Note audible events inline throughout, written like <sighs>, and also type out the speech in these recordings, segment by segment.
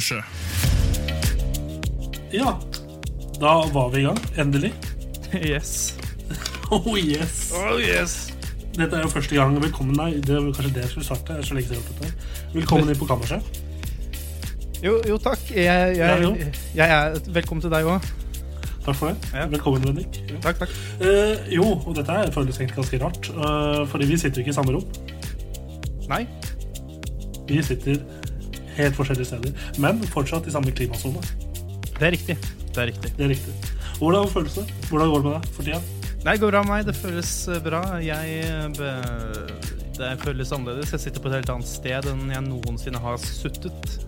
Er Ja, da var vi i gang. Endelig. <laughs> Yes. Oh yes. Oh yes. Dette er jo første gang. Velkommen deg. det er kanskje det jeg skulle starte. Så lenge siden jeg dette. Velkommen inn på kammerset. Jo, jo takk. Jeg, Ja, jo. jeg, jeg er Velkommen til deg òg. Takk for det. Ja. Velkommen, Bendik. Ja. Takk, takk. Eh, jo, og dette er føles egentlig ganske rart. eh, fordi vi sitter jo ikke i samme rom. Nei. Vi sitter helt forskjellige steder. Men fortsatt i samme klimasone. Det er riktig. Det er riktig. Det er riktig. Hvordan føles det? Hvordan går det med deg for tida? Nei, det går bra med meg. Det føles eh, bra. Jeg eh, be, Det føles annerledes. Jeg sitter på et helt annet sted enn jeg noensinne har suttet.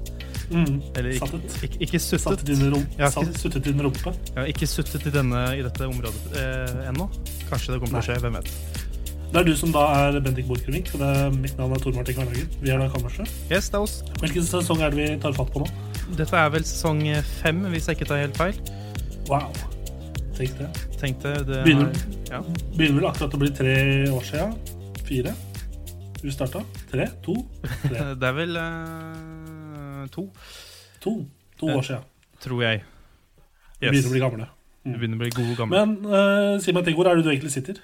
Mm. Eller ikke, ikke, ikke suttet. Ikke- suttet i din rumpe. Jeg har ikke suttet i, denne, i dette området eh, ennå. Kanskje det kommer til å skje. Hvem vet. Det er du som da er Bendik Borchgrevink, det mitt navn er Tor Martin Karlagen. Vi er da kammerset. Yes, det er oss. Hvilken sesong er det vi tar fatt på nå? Dette er vel sesong fem, hvis jeg ikke tar helt feil. Wow. Tenk det. Tenkte det Begynner- er, ja. Begynner vel akkurat å bli tre år siden. Fire. Vi starta. Tre, to, tre. <laughs> Det er vel uh, to, To, to år siden. tror jeg. Vi begynner å bli gamle. Vi begynner å bli gode gamle. Men uh, si meg en ting, hvor er det du egentlig sitter?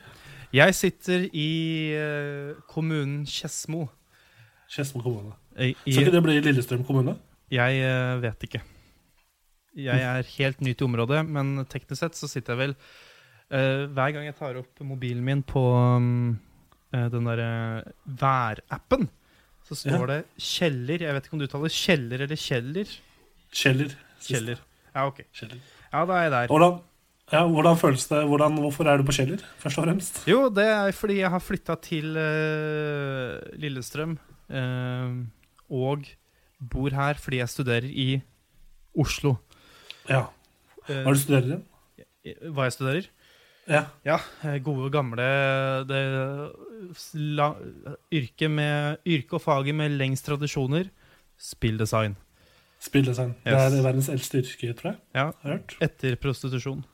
Jeg sitter i eh, kommunen Skedsmo. Skedsmo kommune. I, Skal ikke det bli Lillestrøm kommune? jeg eh, vet ikke. Jeg er helt ny til området, men teknisk sett så sitter jeg vel uh, Hver gang jeg tar opp mobilen min på um, den derre værappen, så står Ja. det Kjeller. Jeg vet ikke om du uttaler Kjeller eller Kjeller? Kjeller. Kjeller. Ja, ok. Kjeller. Ja, da er jeg der. Hvordan, ja, hvordan føles det? Hvordan, hvorfor er du på Kjeller, først og fremst? Jo, det er fordi jeg har flytta til uh, Lillestrøm. Uh, og bor her fordi jeg studerer i Oslo. Ja. Eh, Hva er det du studerer igjen? hva jeg studerer? Ja. Ja, gode, gamle det, la, yrke, med, yrke og faget med lengst tradisjoner. Spilldesign. Spilldesign. Det er verdens eldste yrke, tror jeg. Ja, etter prostitusjon.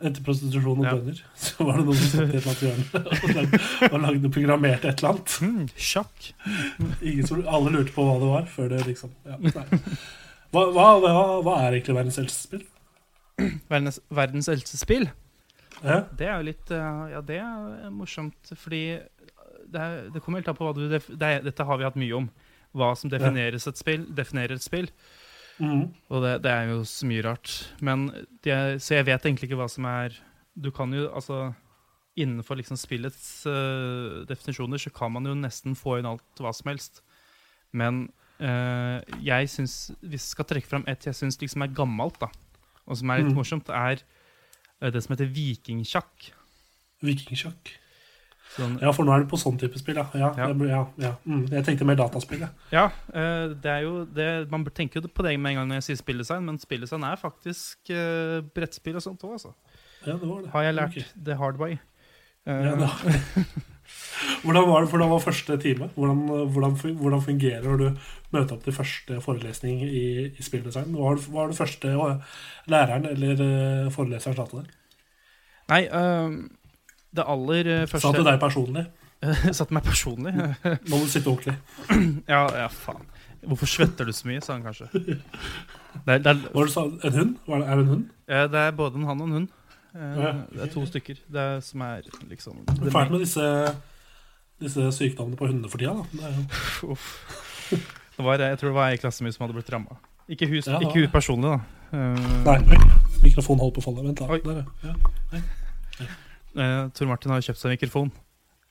Etter prostitusjon og Ja. bønder, <laughs> så var det noen som satt i et eller annet hjørne <laughs> og lagde, og lagde programmerte et eller annet. Mm, sjakk. Ingen som, alle lurte på hva det var før det liksom ja, hva, hva, hva, hva er egentlig verdens eldste spill? Verdens, verdens eldste spill. Ja, Det er jo litt eh, Ja, det er morsomt, fordi det, er, det kommer helt an på hva du det Dette har vi hatt mye om. Hva som defineres et spill, definerer et spill. Mhm. Og det, det er jo så mye rart. Men det, så jeg vet egentlig ikke hva som er Du kan jo altså Innenfor liksom spillets uh, definisjoner så kan man jo nesten få inn alt hva som helst. Men uh, jeg syns Hvis jeg skal trekke fram et jeg syns liksom er gammelt, da, og som er litt mm. morsomt, er eh, det som heter vikingsjakk. Vikingsjakk. Sånn, Ja, for nå er det på sånn type spill, ja. ja, Ja. ja, ja. Mm, jeg tenkte mer dataspill, jeg. Ja, eh, det er jo det, Man tenker jo på det med en gang når jeg sier spilldesign, men spilldesign er faktisk uh, brettspill og sånt òg, altså. Ja, det var det. Har jeg lært okay. the hard way. Uh, Ja, da. <laughs> hvordan var det hvordan var første time? Hvordan, hvordan, hvordan fungerer du møter opp til første forelesning i, i spilldesign? Hva var, det, hva var det første eh, læreren eller eh, foreleseren sa til deg? Nei, eh, det aller eh, første Sa du deg personlig? <laughs> Sa til meg personlig. Nå må du sitte ordentlig. <clears throat> ja, ja, faen. Hvorfor svetter du så mye, sa han kanskje. <laughs> Det er, det er, var det du? En hund? Det, er det en hund? Ja, det er både en hann og en hund. Eh, Ja. Det er to stykker. Det er, som er liksom Det fælt med disse, disse sykdommene på hundene for tida. Da. <laughs> Uff. Det var, jeg tror det var ei i klassen min som hadde blitt ramma. Ikke hun Ja, ikke personlig, da. Uh, nei, mikrofonen holder på å falle. Vent, da. Der, ja. Eh, Tor Martin har kjøpt seg mikrofon.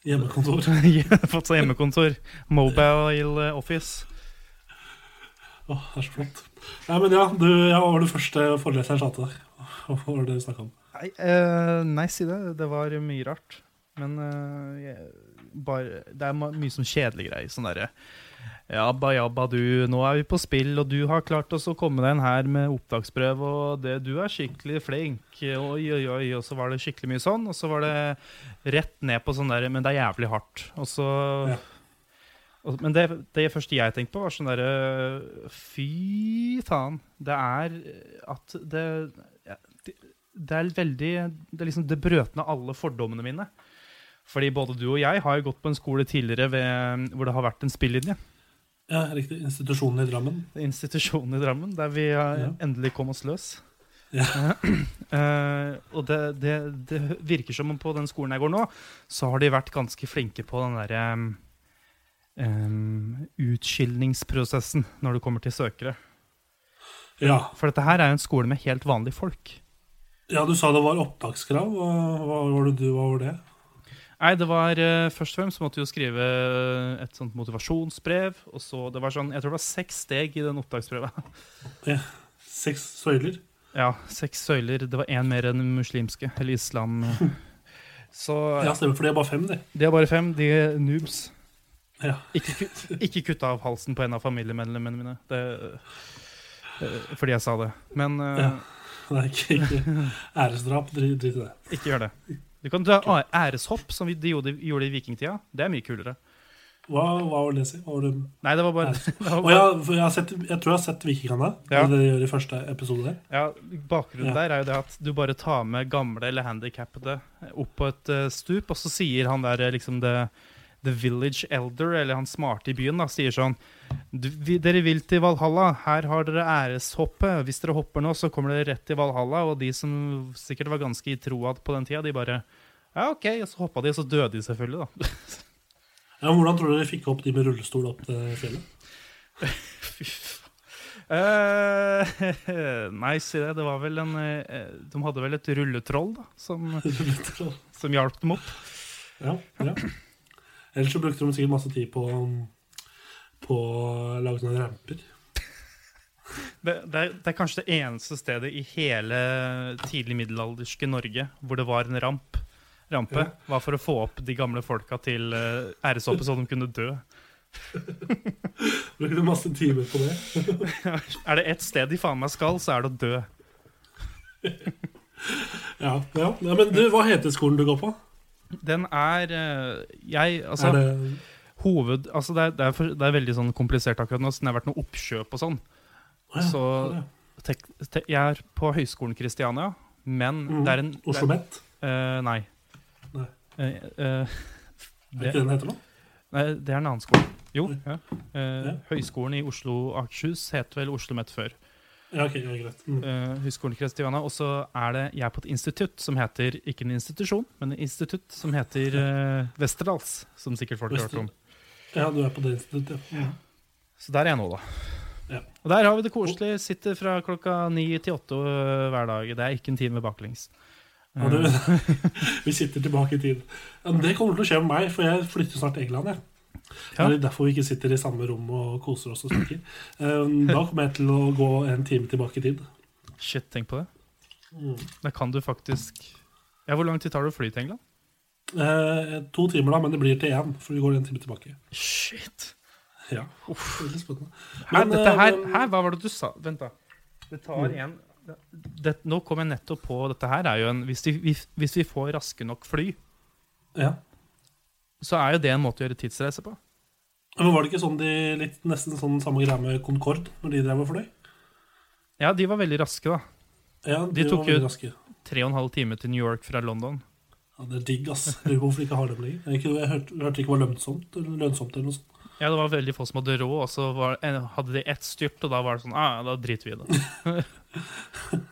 Hjemmekontor. <laughs> Fått seg hjemmekontor. Mobile Office. Åh, det er så flott. Nei, men ja, du, ja, Hva var det første foreleseren sa til deg? Hva var det du snakka om? Nei, uh, nei, si det. Det var mye rart. Men uh, jeg, bare, det er mye sånn kjedelig greier. Sånn derre Jabba, jabba, du, nå er vi på spill, og du har klart oss å komme deg inn her med opptaksprøve, og det, du er skikkelig flink. Oi, oi, oi. Og så var det skikkelig mye sånn, og så var det rett ned på sånn der Men det er jævlig hardt. Og så Ja. og, Men det, det første jeg tenkte på, var sånn derre Fy faen. Det er at det det, det er veldig Det er liksom Det brøt ned alle fordommene mine. Fordi både du og jeg har jo gått på en skole tidligere ved, hvor det har vært en spillinje. Ja, riktig. Institusjonen i Drammen. Institusjonen i Drammen, der vi Ja. endelig kom oss løs. Ja. Uh, <clears throat> og det, det, det virker som om på den skolen jeg går nå, så har de vært ganske flinke på den derre um, utskilningsprosessen når det kommer til søkere. Ja. For dette her er jo en skole med helt vanlige folk. ja, du sa det var opptakskrav. Hva, hva, var, det du, hva var det? Nei, det var uh, Først og fremst måtte vi jo skrive et sånt motivasjonsbrev. Og så, det var sånn, Jeg tror det var seks steg i den opptaksprøva. <laughs> Seks søyler. Ja, seks søyler. Det var én mer enn muslimske, eller islam. <laughs> Så Ja, stemmer, for de er bare fem, det. de er bare fem. De er noobs. Ja. Ikke, ikke kutta av halsen på en av familiemedlemmene mine. Det, uh, fordi jeg sa det. Men uh, Ja. <laughs> Nei, ikke, ikke. æresdrap. Drit i det. ikke gjør det. Du kan dra okay. æreshopp, som de gjorde, gjorde i vikingtida. Det er mye kulere. Hva, hva var det? Hva var det? Nei, det var bare, <laughs> det var bare jeg, har sett, jeg tror jeg har sett Vikingene. Ja. Det de gjør i første episode der. Ja, Bakgrunnen Ja. der er jo det at du bare tar med gamle eller handikappede opp på et eh, stup, og så sier han der eh, liksom the, the village elder, eller han smarte i byen, da, sier sånn Dere vil til Valhalla. Her har dere æreshoppet. Hvis dere hopper nå, så kommer dere rett til Valhalla. Og de som sikkert var ganske i troa på den tida, de bare Ja, OK. Og så hoppa de, og så døde de selvfølgelig, da. <laughs> Ja, hvordan tror du de fikk opp de med rullestol opp til fjellet? <laughs> Fy faen. Eh, <laughs> nei, si det. Det var vel en eh, De hadde vel et rulletroll, da, som, som hjalp dem opp. ja, ja. <clears throat> Ellers så brukte de sikkert masse tid på, på å lage sånne ramper. Det, det, er, det er kanskje det eneste stedet i hele tidlig middelalderske Norge hvor det var en ramp. Rampe Ja. var for å få opp de gamle folka til uh, æreshoppet, så de kunne dø. <laughs> Brukte masse timer på det. <laughs> Er det ett sted de faen meg skal, så er det å dø. <laughs> Ja, ja. ja Men du, hva heter skolen du går på? Den er eh, Jeg, altså er det Hoved Altså, det er, det, er for, det er veldig sånn komplisert akkurat nå, siden det har vært noe oppkjøp og sånn. Ja, så tek, te, Jeg er på Høgskolen Kristiania, men Mm, det er en Oslo Met? Uh, nei. Nei. Uh, uh, det, Er ikke den heter nå? Nei, det er en annen skole. Jo. Ja. Eh, Ja. Høgskolen i Oslo og Akershus het vel Oslo Met før. Ja, ok, ja, greit. Mm. Eh, Høgskolen Kristiania. Og så er det jeg er på et institutt som heter ikke en institusjon, men en institutt som heter uh, Westerdals. Som sikkert folk har hørt om. Ja, du er på det instituttet. Ja. Så der er jeg nå, da. Ja. Og der har vi det koselig. Sitter fra klokka ni til åtte øh, hver dag. Det er ikke en time baklengs. Ja, du, Eh, <laughs> vi sitter tilbake i tid. Ja, det kommer til å skje med meg, for jeg flytter snart til England. Jeg. Ja. Det er derfor vi ikke sitter i samme rom og koser oss og snakker. Um, da <laughs> kommer jeg til å gå en time tilbake i tid. shit, tenk på det. Mm. Da kan du faktisk Ja, Hvor lang tid tar det å fly til England? Eh, to timer, da, men det blir til én, for vi går en time tilbake. Shit. Ja, Veldig spennende. Her, Men, dette eh, her, men- her, hva var det du sa? Vent, da. Det tar Mm. en det, Nå kom jeg nettopp på Dette her er jo en Hvis, hvis, hvis vi får raske nok fly, Ja. Så er jo det en måte å gjøre tidsreise på. Men var det ikke sånn de litt, nesten sånn samme greia med Concorde når de drev og fløy? Ja, de var veldig raske, da. Ja, De var tok jo- Tre og en halv time til New York fra London. Ja, det er digg, ass. Lurer på hvorfor de ikke har dem lenger. Jeg, ikke, jeg hørte, det ikke var lønnsomt eller, lønnsomt eller noe sånt. Ja, det var veldig få som hadde råd, og så var, hadde de ett styrt, og da var det sånn ah, da driter vi i det. <laughs>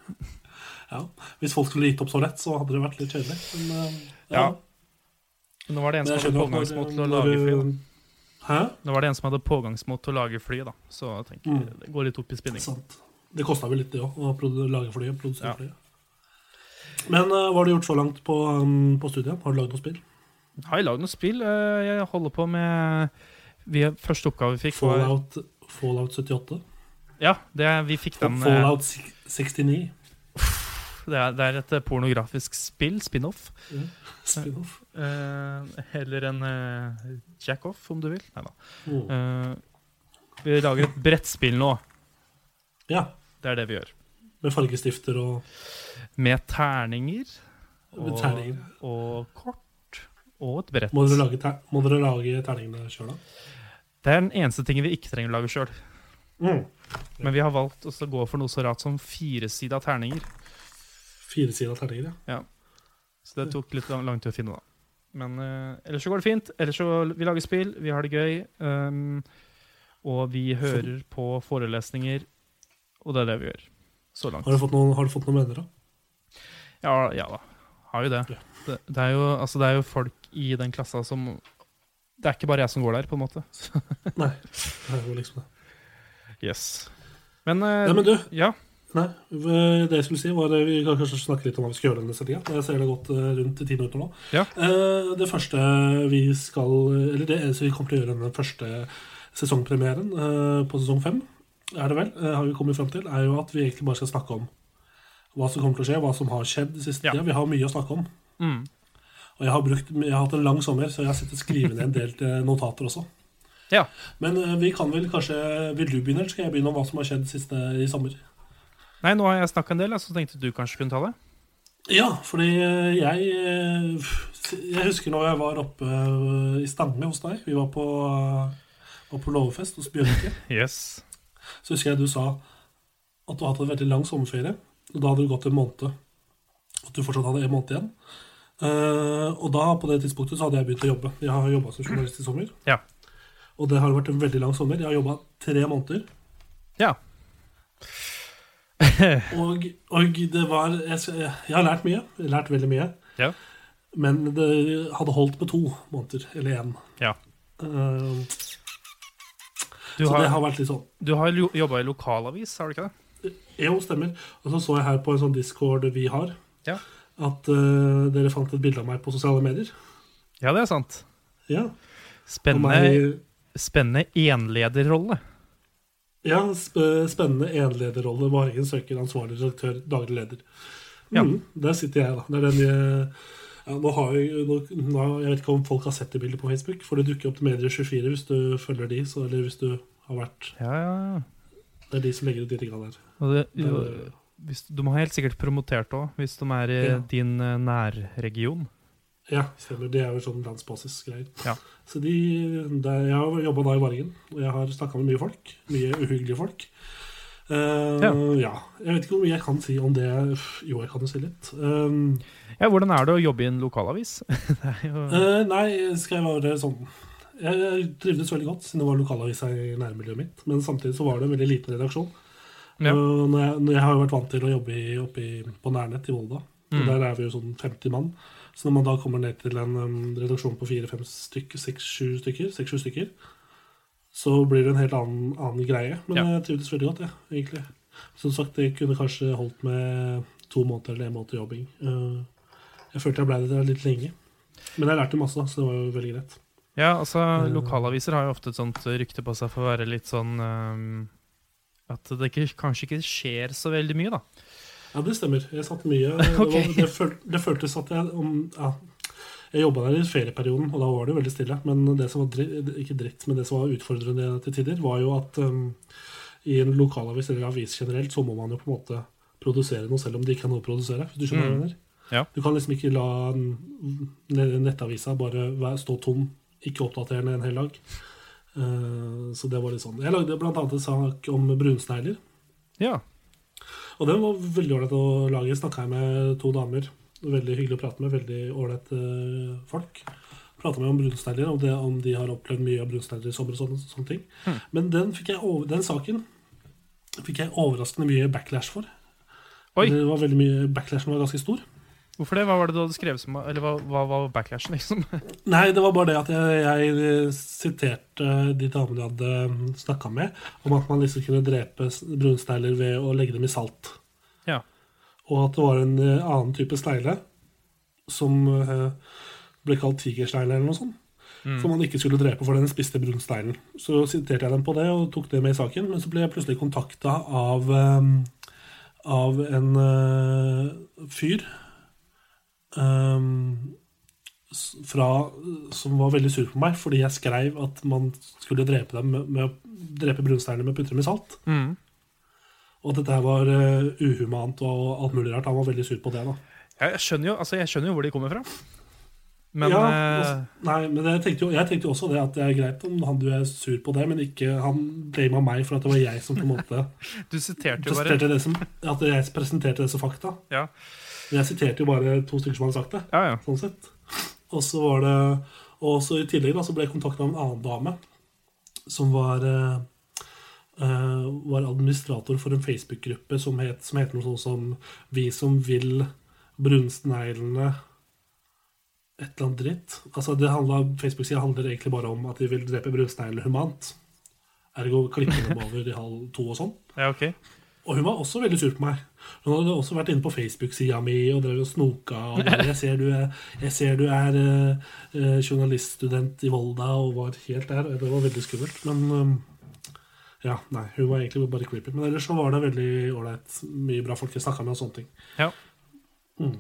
Ja. Hvis folk skulle gitt opp så lett, så hadde det vært litt kjedelig. Men, ja. Ja. Nå var det en som hadde pågangsmot til å lage fly. Da. Hæ? Nå var det en som hadde pågangsmot til å lage fly, da. Så jeg tenker Mm. det går litt opp i spinning. Sant. Det kosta vel litt, det òg, å lage flyet. Produsere Ja. flyet. Men uh, hva har du gjort så langt på, um, på studiet? Har du lagd noe spill? Har jeg lagd noe spill? Eh, Jeg holder på med vi, Første oppgave vi fikk, var Fallout, Fallout 78? Ja, det, vi fikk den eh, Fallout 69? Det er, det er et eh, pornografisk spill, spin-off. Spin-off. Eh, eller en eh, jack-off, om du vil. Nei da. Mm. Eh, vi lager et brettspill nå. Ja. Det er det vi gjør. Med fargestifter og Med terninger. Med Og, terninger. og kort. Og et brett. Må dere lage, ter må dere lage terningene sjøl, da? Det er den eneste tingen vi ikke trenger å lage sjøl. Mm. Men vi har valgt å gå for noe så rart som firesida terninger. Firesida terninger, ja. Så det tok litt lang, lang tid å finne, da. Men uh, ellers så går det fint. Ellers så Vi lager spill, vi har det gøy. um, og vi hører på forelesninger, og det er det vi gjør. Så langt. Har du fått noen, har du fått noen venner, da? Ja, ja da. Har jo det. Ja. Det, det, er jo, altså, det er jo folk i den klassa som Det er ikke bare jeg som går der, på en måte. <laughs> Nei. Det er jo liksom det. Yes. Men, uh, Nei, men du, ja. Nei, det jeg skulle si, var Vi kan kanskje snakke litt om hva vi skal gjøre denne sendinga. Jeg ser det har gått eh, rundt ti minutter nå. Ja. Eh, Det første vi skal Eller det eneste vi kommer til å gjøre den første sesongpremieren eh, på sesong fem, er det vel, eh, har vi kommet frem til, er jo at vi egentlig bare skal snakke om hva som kommer til å skje, hva som har skjedd den siste Ja. tida. Vi har mye å snakke om. Mm. Og jeg har, brukt, jeg har hatt en lang sommer, så jeg har sittet ned en del eh, notater også. ja. Men eh, vi kan vel kanskje Vil du begynne, eller skal jeg begynne om hva som har skjedd siste i sommer? Nei, nå har jeg snakka en del, så tenkte du kanskje kunne ta det? Ja, fordi eh, jeg eh, Jeg husker når jeg var oppe eh, i Stange hos deg. Vi var på, var på låvefest hos Bjørke. <laughs> Yes. Så husker jeg du sa at du hadde hatt en veldig lang sommerferie. Og da hadde du gått en måned. At du fortsatt hadde en måned igjen. Og da, på det tidspunktet, så hadde jeg begynt å jobbe. Jeg har jobba som journalist i sommer. Ja. Og det har vært en veldig lang sommer. Jeg har jobba tre måneder. Ja. <laughs> Og, og det var jeg, jeg har lært mye. Jeg har lært veldig mye. Ja. Men det hadde holdt med to måneder, eller én. Ja. Uh, så så det har, har vært litt sånn du har jobba i lokalavis, har du ikke det? Jo, stemmer. Og så så jeg her på en sånn discord vi har, Ja. at uh, dere fant et bilde av meg på sosiale medier. Ja, det er sant. Ja. Spennende, meg, spennende enlederrolle. Ja, sp spennende enlederrolle. Varingen søker ansvarlig redaktør, daglig leder. Ja. Mm, der sitter jeg, da. Det er den jeg, ja, nå har jeg, nå, jeg vet ikke om folk har sett det bildet på Facebook, for det dukker opp til Medier24 hvis du følger de, så, eller hvis du har vært Ja, ja, ja. Det er de som legger ut de tingene der. Og det, Det- jo, hvis, de har helt sikkert promotert òg, hvis de er i Ja. din eh, nærregion. Ja, stemmer. Det er jo sånn landsbasisgreier. Ja. Så de, der, jeg har jobba da i Varingen, og jeg har snakka med mye folk. Mye uhyggelige folk. Uh, Ja. ja. Jeg vet ikke hvor mye jeg kan si om det. Jo, jeg kan jo si litt. Um, Ja, Hvordan er det å jobbe i en lokalavis? <laughs> det jo, uh, nei, skal jeg være sånn Jeg trivdes veldig godt siden det var lokalavisa i nærmiljøet mitt. Men samtidig så var det en veldig liten redaksjon. Ja. Uh, når jeg, når jeg har jo vært vant til å jobbe i, oppe i, på Nærnett i Volda. Mm. Der er vi jo sånn 50 mann. Så når man da kommer ned til en um, redaksjon på fire-fem stykker, seks-sju stykker, stykker, så blir det en helt annen, annen greie. Men Ja. jeg trivdes veldig godt, jeg, egentlig. Som sagt, det kunne kanskje holdt med to måneder eller en måned jobbing. Uh, jeg følte jeg ble der litt lenge. Men jeg lærte masse, så det var jo veldig greit. ja, altså Eh. Lokalaviser har jo ofte et sånt rykte på seg for å være litt sånn um, At det ikke, kanskje ikke skjer så veldig mye, da. Ja, det stemmer. Jeg satt mye. <laughs> Det, var, det, føl, det føltes at jeg om, ja, Jeg jobba der i ferieperioden, og da var det jo veldig stille. Men det som var dritt, ikke dritt, men det som var utfordrende til tider, var jo at um, i en lokalavis eller avis generelt, så må man jo på en måte produsere noe selv om det ikke er noe å produsere. Hvis du skjønner Mm. mener? Ja. Du kan liksom ikke la en- nettavisa bare stå tom, ikke oppdaterende en hel dag. Uh, så det var litt sånn. Jeg lagde annet en sak om brunsnegler. Ja. Og den var veldig ålreit å lage. Snakka jeg med to damer. Veldig hyggelig å prate med. Veldig ålreite folk. Prata med om brunsnegler, om, det- om de har opplevd mye av brunsnegler i sommer. og sånne, sånne ting. Mm. Men den, over, den saken fikk jeg overraskende mye backlash for. Oi. Det var veldig mye, Backlashen var ganske stor. Hvorfor det? Hva var det du hadde skrevet som Eller hva, hva var backlashen, liksom? <laughs> Nei, det var bare det at jeg, jeg siterte de damene jeg hadde snakka med, om at man liksom kunne drepe brunsteiler ved å legge dem i salt. Ja. Og at det var en eh, annen type snegle som eh, ble kalt tigersnegle eller noe sånt. Mm. Som man ikke skulle drepe, for den spiste brunsneglen. Så siterte jeg dem på det og tok det med i saken, men så ble jeg plutselig kontakta av, eh, av en eh, fyr s- fra, som var veldig sur på meg fordi jeg skrev at man skulle drepe dem med, med drepe brunsteinene med å putte dem i salt. Mm. Og at dette her var uh, uhumant og alt mulig rart. Han var veldig sur på det. da Jeg, jeg, skjønner jo, altså, jeg skjønner jo hvor de kommer fra. Men ja, eh, altså, Nei, men jeg tenkte, jo, jeg tenkte jo også det at det er greit om han du er sur på det, men ikke han blama meg for at det var jeg som på en måte <laughs> du siterte jo bare det som, at jeg presenterte det som fakta. Ja, Men jeg siterte jo bare to stykker som hadde sagt det. ja. ja. sånn sett. Og så var det Og så i tillegg da, så ble jeg kontakta av en annen dame som var eh, eh, var administrator for en Facebook-gruppe som, het, som heter noe sånt som Vi som vil brunstneglene Et eller annet dritt. Altså det handler, Facebook-sida handler egentlig bare om at de vil drepe brunsneglene humant. Ergo klippe dem over i halv to og sånn. ja, ok. Og hun var også veldig sur på meg. Hun hadde også vært inne på Facebook-sida mi og drev og snoka. Og <laughs> jeg ser du er, jeg ser du er eh, eh, journaliststudent i Volda og var helt der. og Det var veldig skummelt. Men um, ja, nei, hun var egentlig bare creepy. Men ellers så var det veldig ålreit. Mye bra folk jeg snakka med og sånne ting. Ja. Mm.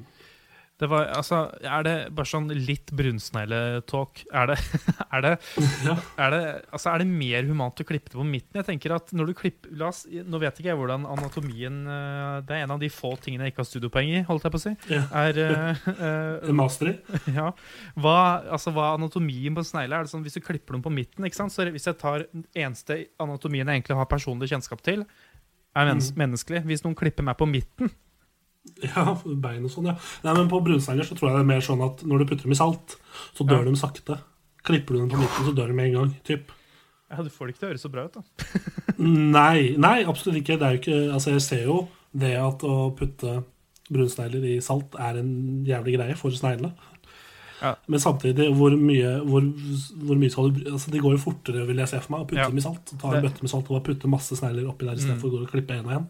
Det var, altså, er det bare sånn litt brunsnegletalk? Er er det, <laughs> er det, altså, er det mer humant å klippe det på midten? Jeg tenker at når du klipper, oss, Nå vet ikke jeg hvordan anatomien eh, Det er en av de få tingene jeg ikke har studiepoeng i, holdt jeg på å si. Ja. Er, uh, uh, master i. <laughs> ja. hva, altså, hva anatomien på en snegle? Er det sånn Hvis du klipper dem på midten? Så Hvis jeg tar eneste anatomien jeg egentlig har personlig kjennskap til, er Mm. menneskelig. Hvis noen klipper meg på midten Ja, bein og sånn, ja. Nei, men på brunsnegler så tror jeg det er mer sånn at når du putter dem i salt, så dør Ja. de sakte. Klipper du dem på midten, så dør de med en gang. Typ. ja, Du får det ikke til å høres så bra ut, da. <laughs> Nei, nei, absolutt ikke. Det er jo ikke altså Jeg ser jo det at å putte brunsnegler i salt er en jævlig greie for sneglene. Ja. Men samtidig, hvor mye, hvor, hvor mye skal du altså Det går jo fortere, vil jeg se for meg, å putte Ja. dem i salt. Ta en bøtte med salt og bare putte masse snegler oppi der istedenfor Mm. å gå og klippe en og en.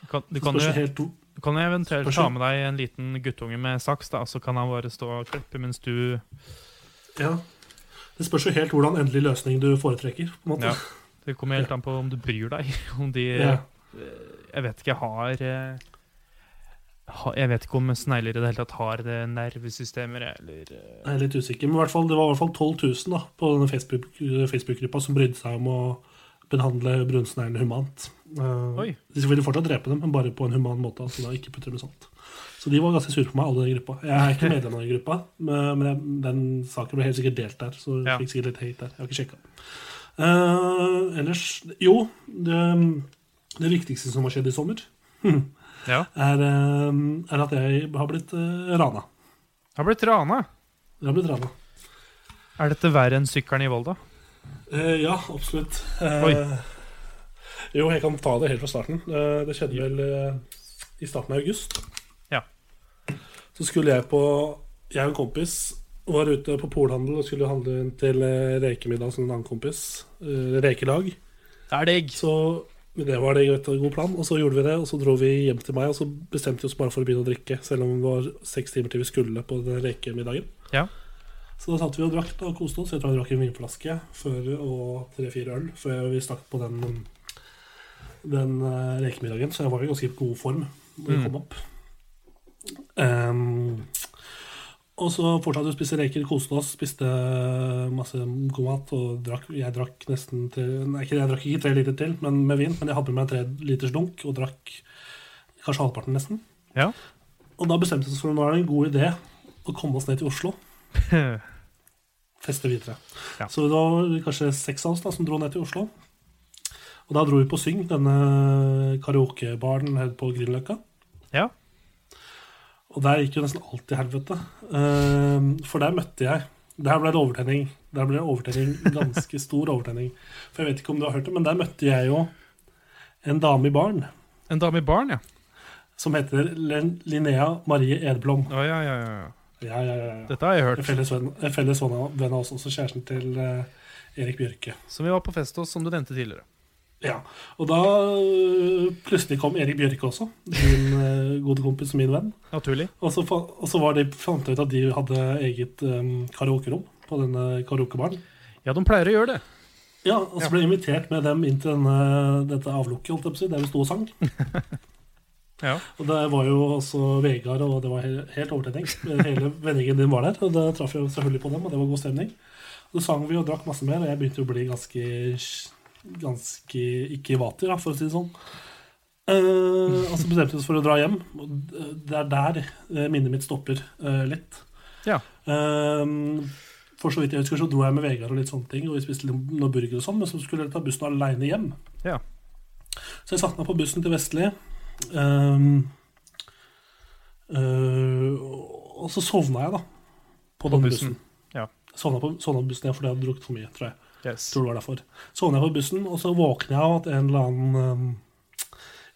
Du kan, du kan, jo, du kan eventuelt ta med deg en liten guttunge med saks, da, så kan han bare stå og klippe mens du ja. Det spørs jo helt hvordan endelig løsning du foretrekker. på en måte. Ja. Det kommer helt an på om du bryr deg. <laughs> Om de Ja. Jeg vet ikke, har eh, Jeg vet ikke om snegler i det hele tatt har det nervesystemer, eller eh, Jeg er litt usikker, men hvert fall, det var i hvert fall 12 000 da, på denne Facebook- Facebook-gruppa som brydde seg om å behandle brunsneglene humant. Eh, Oi. De ville fortsatt drepe dem, men bare på en human måte. Altså da ikke putte dem salt. Så de var ganske sure på meg, alle den gruppa. Jeg er ikke <laughs> medlem av den gruppa, men den saken ble helt sikkert delt der, så jeg fikk sikkert litt hate der. Jeg har ikke sjekka. ellers Jo, det, det viktigste som har skjedd i sommer, <laughs> Ja. er, eh, er at jeg har blitt uh, rana. Har blitt rana. Jeg har blitt rana. Er dette verre enn sykkelen i Volda? Eh, ja, absolutt. Uh. Jo, jeg kan ta det helt fra starten. Uh, det skjedde vel i starten av august. Ja. Så skulle jeg på Jeg og en kompis var ute på polhandel og skulle handle inn til rekemiddag som en annen kompis. Rekelag. Det er digg. Så det var det du, god plan. Og så gjorde vi det, og så dro vi hjem til meg, og så bestemte vi oss bare for å begynne å drikke, selv om det var seks timer til vi skulle på den rekemiddagen. Ja. Så da satt vi og drakk og koste oss. Jeg tror jeg drakk en vinflaske før, og tre-fire øl før vi stakk på den, den uh, rekemiddagen. Så jeg var i ganske god form da vi Mm. kom opp. Um, og så fortsatte vi å spise reker, koste oss, spiste masse god mat. Og drakk, jeg drakk nesten til, Nei, ikke- jeg drakk ikke tre liter til men med vin, men jeg hadde med meg en tre liters dunk og drakk kanskje halvparten nesten. Ja. Og da bestemte vi oss for at det var en god idé å komme oss ned til Oslo. <laughs> Feste videre. Ja. Så det var kanskje seks av oss da, som dro ned til Oslo. Og da dro vi på Syng, denne karaokebaren nede på Grünerløkka. Ja. Og der gikk jo nesten alt til helvete. Ehm, for der møtte jeg Der ble det overtenning. Der ble det overtenning, ganske <laughs> stor overtenning. For jeg vet ikke om du har hørt det, men der møtte jeg jo en dame i baren En dame i baren, ja. som heter Linnea Marie Edblom. Å, ja, ja, ja. Ja, ja, ja, ja. Dette har jeg En hørt. felles venn, en felles venn av oss, også kjæresten til uh, Erik Bjørke. Som vi var på fest hos, som du nevnte tidligere. Ja, Og da uh, plutselig kom Erik Bjørke også, min uh, gode kompis og min venn. Naturlig. Og så, og så var de, fant jeg ut at de hadde eget um, karaokerom på denne karaokebaren. Ja, de pleier å gjøre det. Ja, og så ble jeg invitert med dem inn til denne, dette avlukket, holdt jeg på å si, der vi sto og sang. <laughs> Ja. Og der var jo også Vegard, og det var helt overtenning. <laughs> Hele vendingen din var der, og da traff jeg selvfølgelig på dem, og det var god stemning. Så sang vi og drakk masse mer, og jeg begynte å bli ganske Ganske ikke i vater, da, for å si det sånn. Eh, og så bestemte vi oss for å dra hjem. Det er der eh, minnet mitt stopper eh, litt. Ja. Eh, for så vidt jeg husker, så dro jeg med Vegard og litt sånne ting, og vi spiste litt- noe burger og sånn, men så skulle jeg ta bussen aleine hjem. Ja. Så jeg satte meg på bussen til Vestli. Ehm, uh, og så sovna jeg, da. På, På denne bussen, bussen. ja. Sovna på, sovna på bussen ja, fordi jeg hadde drukket for mye, tror jeg. Yes. Tror det var derfor. Sovna jeg på bussen, og så våkner jeg av at en eller annen um,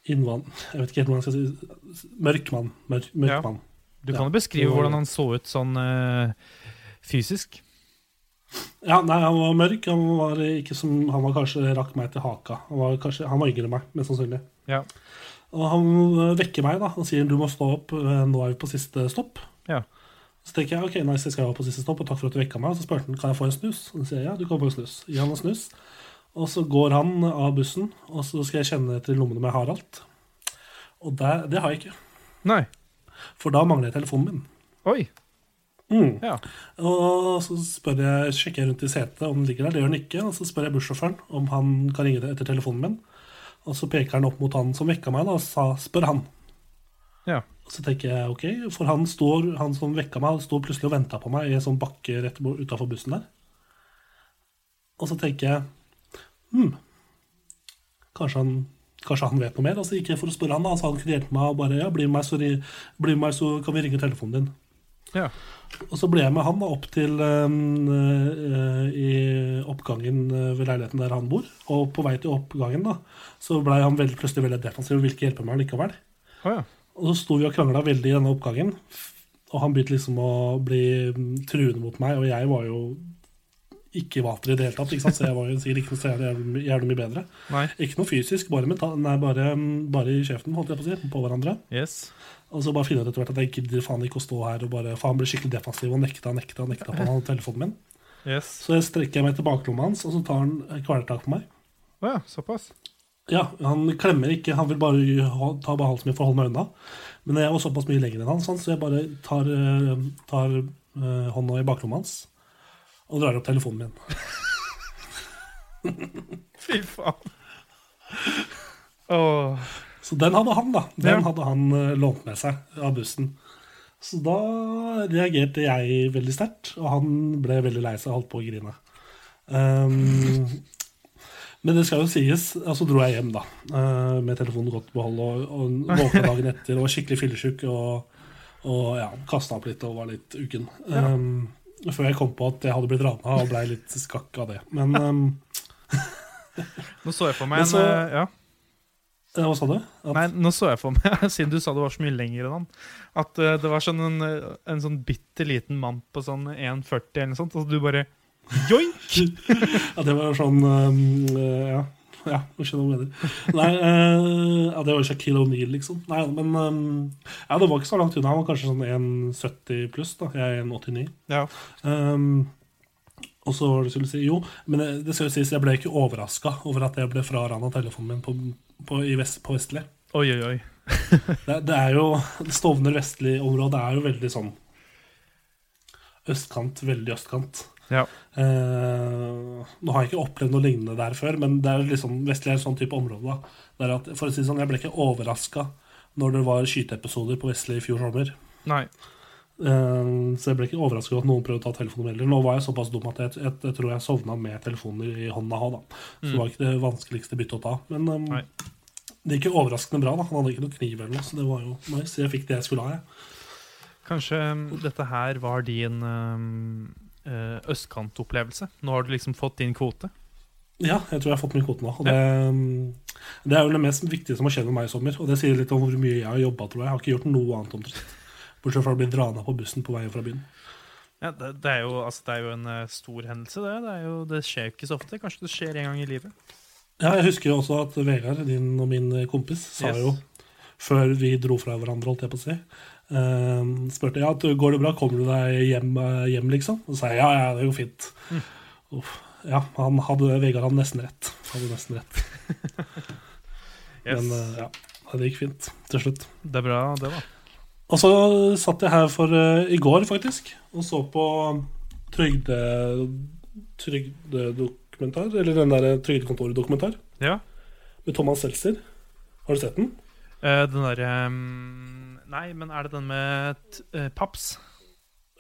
innvand... Jeg vet ikke helt hvordan jeg skal si Mørk mann. Mørk, mørk Ja. mann. Du kan jo beskrive var- hvordan han så ut sånn uh, fysisk. Ja, nei, han var mørk. Han var ikke som Han var kanskje rakk meg til haka. Han var, kanskje, han var yngre enn meg, mest sannsynlig. Ja. Og han vekker meg da og sier du må stå opp, øh, nå er vi på siste stopp. Ja. Så tenker jeg ok, nice, jeg skal være på siste stopp, og takk for at du vekka meg. Og så spurte han kan jeg få en snus. Og så sier jeg ja, du kan få en snus. Gi han en snus. Og så går han av bussen, og så skal jeg kjenne etter lommene om jeg har alt. Og det, det har jeg ikke. Nei. For da mangler jeg telefonen min. Oi. Mm. Ja. Og så spør jeg, sjekker jeg rundt i setet om den ligger der. Det gjør den ikke. Og så spør jeg bussjåføren om han kan ringe etter telefonen min. Og så peker han opp mot han som vekka meg, da, og sa 'spør han'. Ja. Og så tenker jeg ok, for han, står, han som vekka meg, han står plutselig og venta på meg i en sånn bakke rett utafor bussen der. Og så tenker jeg hm, kanskje han, kanskje han vet noe mer? Og så gikk jeg for å spørre han, da, så han kunne hjelpe meg og bare ja, bli med meg, så, bli med meg, så kan vi ringe telefonen din. Ja. Og så ble jeg med han da opp til øh, i oppgangen eh, ved leiligheten der han bor. Og på vei til oppgangen da, så ble han veldig, plutselig veldig defensiv og ville ikke hjelpe meg likevel. Oh, ja. Og så sto vi og krangla veldig i denne oppgangen. Og han begynte liksom å bli mm, truende mot meg, og jeg var jo ikke vater i det hele tatt. Ikke sant? Så jeg var jo sikkert ikke noe jævlig, jævlig mye bedre. Nei. Ikke noe fysisk, bare, mental, nei, bare, mm, bare i kjeften, holdt jeg på å si, på hverandre. Yes. Og så bare finne ut etter hvert at jeg gidder faen ikke å stå her og bare For han ble skikkelig defensiv og nekta nekta, nekta på <laughs> han, telefonen min. Yes. Så jeg strekker meg til baklomma hans, og så tar han kvelertak på meg. Å ja, såpass. Ja, Han klemmer ikke, han vil bare ta på halsen min for å holde meg unna. Men jeg var såpass mye lenger enn han, sånn, så jeg bare tar, eh, tar uh, hånda i baklomma hans og drar opp telefonen min. <laughs> Fy faen. Åh. Så den hadde han, da. Den Ja. hadde han eh, lånt med seg av bussen. Så da reagerte jeg veldig sterkt, og han ble veldig lei seg og holdt på å grine. Um, men det skal jo sies, og så dro jeg hjem, da. eh, med telefonen godt behold, og, og våkna <laughs> dagen etter og var skikkelig fyllesyk. Og, og ja, kasta opp litt og var litt uken. Um, før jeg kom på at jeg hadde blitt rana og blei litt skakk av det. Men um, Nå så jeg for meg <laughs> en så- eh, Ja. Eh, hva sa du? At, Nei, nå så jeg for meg, <laughs> siden du sa det var så mye lenger enn han, at uh, det var sånn en, en sånn bitte liten mann på sånn 1,40 eller noe sånt, og du bare Joink! <laughs> Ja, det var sånn um, Ja, ja jeg skjønner hva du mener. Nei, uh, ja, det var Shaquille O'Neill, liksom. Nei, men um, Ja, det var ikke så langt unna. Han var kanskje sånn 1,70 pluss. da Jeg er 1,89. Ja. Um, og så var det skulle si Jo, men det, det skal jo sies, jeg ble ikke overraska over at jeg ble frarana telefonen min på, på, i vest, på Vestli. Oi, oi, oi. <laughs> Det, det er jo Stovner-Vestli-området er jo veldig sånn østkant, veldig østkant. Ja. Eh, nå har jeg ikke opplevd noe lignende der før, men det er liksom, Vestli er en sånn type område. da. Det er at, for å si det sånn, Jeg ble ikke overraska når det var skyteepisoder på Vestli i fjor sommer. Nei. Eh, så jeg ble ikke overraska over at noen prøvde å ta telefonen heller. Nå var jeg såpass dum at jeg, jeg, jeg tror jeg sovna med telefonen i hånda òg, da. Så det var ikke det vanskeligste byttet å ta. Men um, det gikk jo overraskende bra. da Han hadde ikke noe kniv eller noe, så det var jo nice. Jeg fikk det jeg skulle ha. jeg. Kanskje um, dette her var din um, østkantopplevelse. Nå har du liksom fått din kvote. Ja, jeg tror jeg har fått min kvote nå. Det, ja. det er jo det mest viktige som har skjedd med meg i sommer. Og det sier litt om hvor mye jeg har jobba, tror jeg. Jeg har ikke gjort noe annet omtrent. Bortsett fra å bli rana på bussen på vei fra byen. Ja, det, det, er jo, altså, det er jo en uh, stor hendelse, det. Det, er jo, det skjer jo ikke så ofte. Kanskje det skjer en gang i livet. Ja, jeg husker jo også at Vegard, din og min kompis, sa Yes. jo før vi dro fra hverandre, holdt jeg på å si uh, Spurte ja, går det bra, kommer du deg hjem, eh, hjem liksom? Og sa jeg ja, ja, det går fint. Uff. Ja, han hadde, Vegard hadde nesten rett. Hadde nesten rett. <laughs> Yes. Men ja. Ja, det gikk fint til slutt. Det er bra, det, da. Og så satt jeg her for uh, i går, faktisk, og så på trygde... Trygdedokumentar, eller den der Trygdekontoret-dokumentar, Ja. med Thomas Seltzer. Har du sett den? Uh, den derre um, Nei, men er det den med eh, Paps?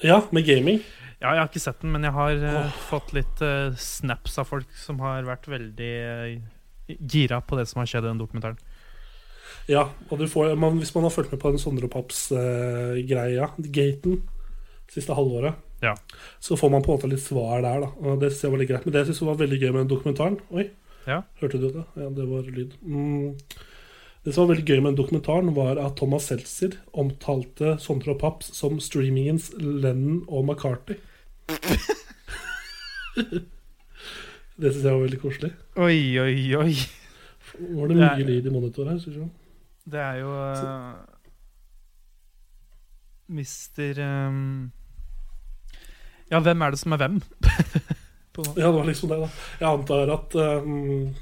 Ja, med gaming. Ja, jeg har ikke sett den, men jeg har Åh. fått litt snaps av folk som har vært veldig gira på det som har skjedd i den dokumentaren. Ja, og du får, man, hvis man har fulgt med på den Sondre og Paps-greia, gaten, siste halvåret, Ja. så får man på en måte litt svar der, da. Og det synes jeg var litt greit. Men det jeg synes var veldig gøy med den dokumentaren Oi, Ja. hørte du det? Ja, det var lyd. Mm. Det som var veldig gøy med den dokumentaren, var at Thomas Seltzer omtalte Sondre og Paps som streamingens Lennon og McCarthy. <laughs> det syns jeg var veldig koselig. Oi, oi, oi. Var det mye lyd i monitor her? Synes jeg. Det er jo uh, Mister um, Ja, hvem er det som er hvem? <laughs> Ja, det var liksom det, da. Jeg antar at um,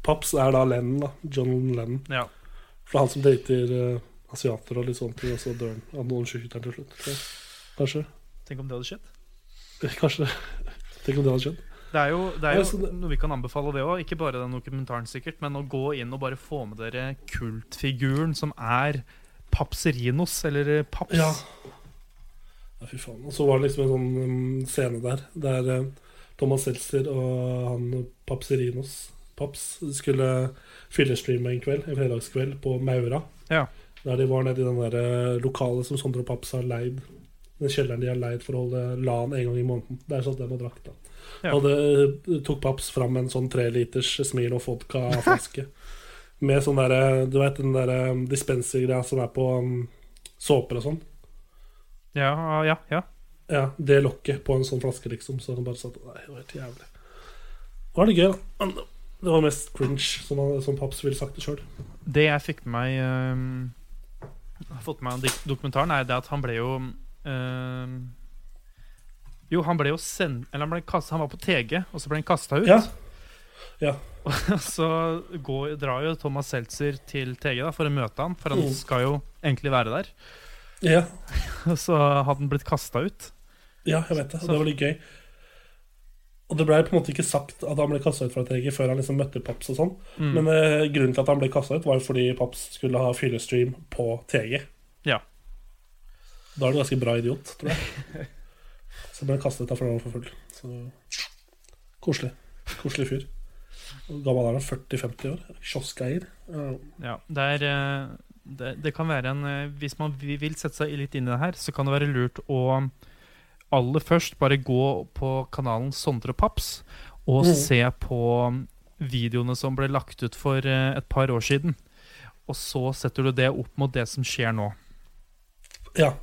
Paps er da Lennon, da. John Lennon. ja. For han som dater uh, asiater og litt ting, og så dør han av noen skyter til slutt. Kanskje. Tenk om det hadde skjedd. Kanskje. Tenk om det hadde skjedd. Det er jo, det er jo noe vi kan anbefale det òg. Ikke bare den dokumentaren, sikkert, men å gå inn og bare få med dere kultfiguren som er Papserinos, eller eh, Paps. Ja. ja, fy faen. Og så var det liksom en sånn um, scene der der uh, Thomas Seltzer og han Papserinos Paps skulle fyllestreame en kveld, en fredagskveld på Maura. Ja. Der de var nede i den der uh, lokalet som Sondre og Paps har leid. Den kjelleren de har leid for å holde LAN en gang i måneden. Der satt de og drakk, da. Ja. Hadde, tok Paps fram en sånn treliters og vodka-flaske. <laughs> Med sånn derre Du vet den derre dispenser-greia som er på um, såper og sånn? Ja, ja, ja. Ja, det lokket på en sånn flaske, liksom. Så han bare satt Nei, det var helt jævlig. Det var det gøy, da. Det var mest cringe, som, som Paps ville sagt det sjøl. Det jeg fikk med meg um, Har fått med meg dokumentaren, er det at han ble jo ehm, Jo, han ble jo sendt Eller han ble kastet, Han var på TG, og så ble han kasta ut. Ja. Ja. <laughs> Og så går, drar jo Thomas Seltzer til TG da, for å møte han, for han Mm. skal jo egentlig være der. Ja, <laughs> Og så hadde han blitt kasta ut. ja, jeg vet det. Og det var litt gøy. Og det ble på en måte ikke sagt at han ble kasta ut fra TG før han liksom møtte Paps og sånn. Mm. Men eh, grunnen til at han ble kasta ut, var jo fordi Paps skulle ha fyllestream på TG. Ja. Da er du ganske bra idiot, tror jeg. <laughs> Så ble han kastet derfor han var for full. Så koselig. Koselig fyr. Gammel er han? 40-50 år? Kioskeier? Ja. Det, er, eh, det, det kan være en eh, Hvis man vil sette seg litt inn i det her, så kan det være lurt å aller først bare gå på kanalen Sondre Paps og mm. se på videoene som ble lagt ut for eh, et par år siden. Og så setter du det opp mot det som skjer nå. ja.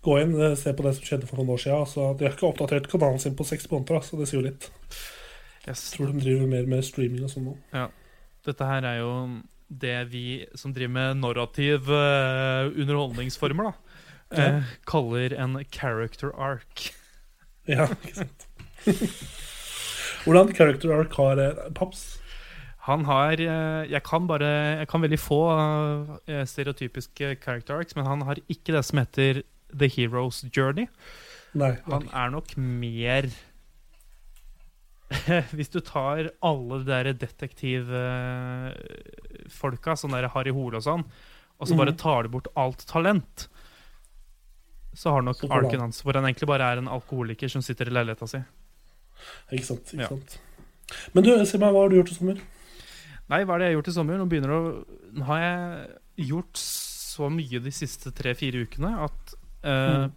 Gå inn, eh, se på det som skjedde for noen år siden. Så de har ikke oppdatert kanalen sin på seks måneder, så det sier jo litt. Yes. Jeg tror de driver mer med streaming og sånn nå. Dette her er jo det vi som driver med narrativ uh, underholdningsformer, da, eh, kaller en character arc. <laughs> Ja, ikke sant. Hvordan character arc har uh, Paps? Han har Jeg kan bare Jeg kan veldig få stereotypiske character arcs, men han har ikke det som heter The Hero's Journey. Nei. Han er nok mer <laughs> Hvis du tar alle de der detektivfolka, sånn der Harry Hole og sånn, og så bare Mhm. tar du bort alt talent, så har nok arken hans hvor han egentlig bare er en alkoholiker som sitter i leiligheta si. Ikke sant. ikke Ja. sant Men du, si meg, hva har du gjort i sommer? Nei, hva er det jeg har gjort i sommer? Nå begynner å Nå har jeg gjort så mye de siste tre-fire ukene at eh, Mm.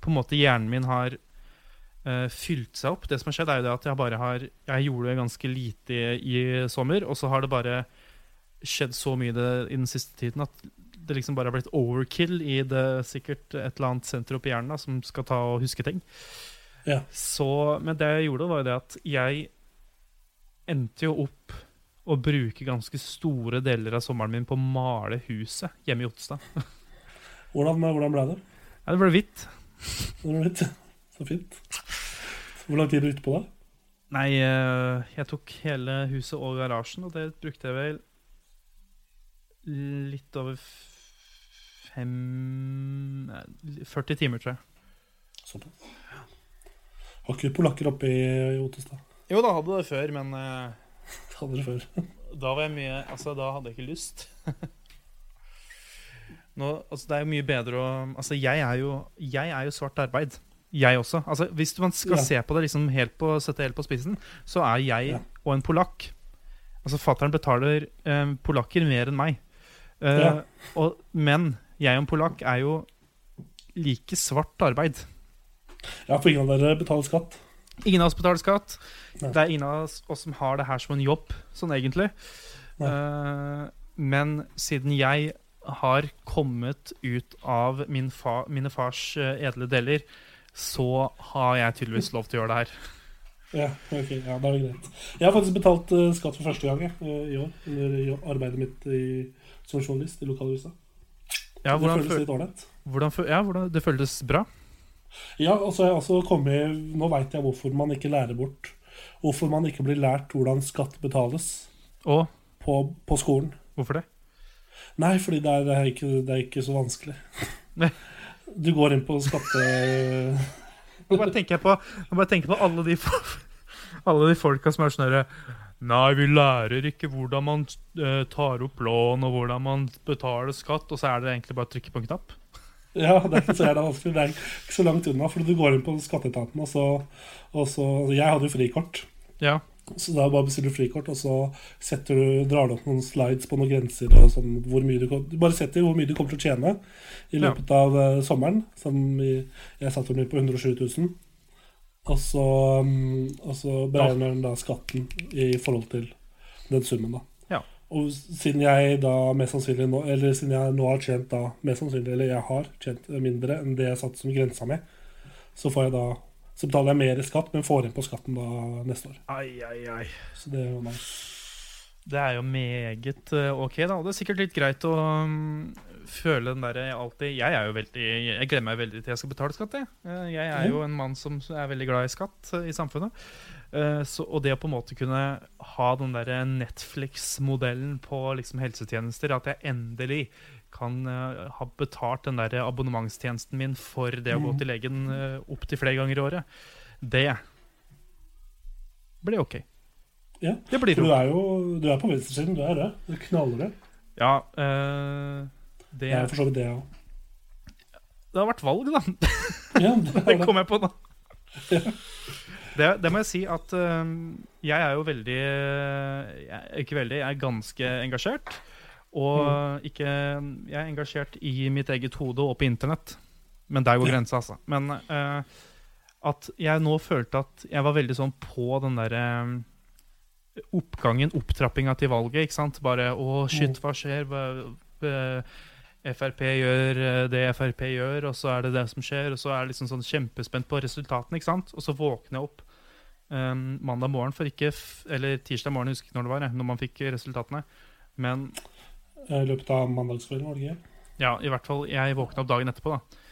på en måte hjernen min har uh, fylt seg opp. Det som har skjedd, er jo det at jeg bare har Jeg gjorde ganske lite i, i sommer, og så har det bare skjedd så mye det, i den siste tiden at det liksom bare har blitt overkill i det sikkert et eller annet senter oppi hjernen da, som skal ta og huske ting. Ja. Så, men det jeg gjorde, var jo det at jeg endte jo opp å bruke ganske store deler av sommeren min på å male huset hjemme i Otstad. <laughs> Hvordan, hvordan ble det? Ja, det ble hvitt. Det ble litt, så fint. Hvor lang tid brukte du på det? Nei, eh, jeg tok hele huset og garasjen, og det brukte jeg vel litt over fem nei, 40 timer, tror jeg. Såpass. Har ikke polakker oppe i, Otestad? Jo da, hadde det før, men eh, <laughs> Hadde det før. da var jeg mye Altså, da hadde jeg ikke lyst. <laughs> Nå, altså, det er jo mye bedre å Altså, jeg er jo, jeg er jo svart arbeid. Jeg også. Altså, hvis man skal Ja. se på det liksom helt på, sette helt på spissen, så er jeg Ja. og en polakk Altså, fattern betaler eh, polakker mer enn meg. Eh, Ja. og, men jeg og en polakk er jo like svart arbeid. Ja, for ingen av dere betaler skatt. Ingen av oss betaler skatt. Nei. Det er ingen av oss, som har det her som en jobb, sånn egentlig. Eh, men siden jeg har kommet ut av min fa mine fars eh, edle deler, så har jeg tydeligvis lov til å gjøre det her. Ja, ok, ja, da er det greit. Jeg har faktisk betalt uh, skatt for første gang jeg, eh, i år. Under arbeidet mitt i, som journalist i lokalavisa. Ja, det hvordan, føles litt ålreit. ja, hvordan, det føltes bra? Ja, og så har jeg også kommet Nå veit jeg hvorfor man ikke lærer bort Hvorfor man ikke blir lært hvordan skatt betales Og på, på skolen. hvorfor det? Nei, fordi det er, det er, ikke, det er ikke så vanskelig. Du går inn på skatte... Nå bare tenker jeg på, bare tenker på alle de Alle de folka som er sånn herre Nei, vi lærer ikke hvordan man eh, tar opp lån, og hvordan man betaler skatt, og så er det egentlig bare å trykke på en knapp. Ja, det er ikke så vanskelig. Det er ikke så langt unna. For du går inn på skatteetaten, og så, og så Jeg hadde jo frikort. Ja. Så da bare bestiller du frikort, og så setter du, drar du opp noen slides på noen grenser. Og sånn, hvor mye du, du bare setter hvor mye du kommer til å tjene i Ja. løpet av uh, sommeren. Som i, jeg satte meg på 107 000. Og så, um, og så beregner den da skatten i forhold til den summen, da. Ja. Og siden jeg da mest sannsynlig nå Eller siden jeg nå har tjent da mest sannsynlig Eller jeg har tjent mindre enn det jeg satte som grensa mi, så får jeg da Så betaler jeg mer i skatt, men får igjen på skatten da neste år. Ai, ai, ai. Så det er jo nice. Det er jo meget eh, ok, da. Og det er sikkert litt greit å mm, føle den derre alltid Jeg er jo veldig Jeg gleder meg veldig til jeg skal betale skatt, jeg. Eh, Jeg er jo en mann som er veldig glad i skatt eh, i samfunnet. Eh, Så, og det å på en måte kunne ha den derre Netflix-modellen på liksom helsetjenester, at jeg endelig kan eh, ha betalt den der abonnementstjenesten min for det å gå Mhm. til legen uh, opptil flere ganger i året, det blir ok. Ja, Det blir For du er jo du er på venstresiden, du er det. Du knaller det. Ja, eh, det, Jeg er for så vidt det, òg. det har vært valg, da. <laughs> Ja, det <laughs> Det kom jeg på nå. Det, det må jeg si at eh, jeg er jo veldig jeg, er Ikke veldig, jeg er ganske engasjert. Og ikke Jeg er engasjert i mitt eget hode og på internett. Men der går grensa, altså. Men uh, at jeg nå følte at jeg var veldig sånn på den derre oppgangen, opptrappinga til valget, ikke sant? Bare å, shit, hva skjer? Hva, eh, Frp gjør eh, det Frp gjør, og så er det det som skjer. Og så er jeg liksom sånn kjempespent på resultatene, ikke sant? Og så våkner jeg opp um, mandag morgen for ikke Eller tirsdag morgen, jeg husker ikke når det var, jeg, når man fikk resultatene. Men I løpet av mandagskvelden, var det ikke? ja, i hvert fall, jeg våkna opp dagen etterpå, da.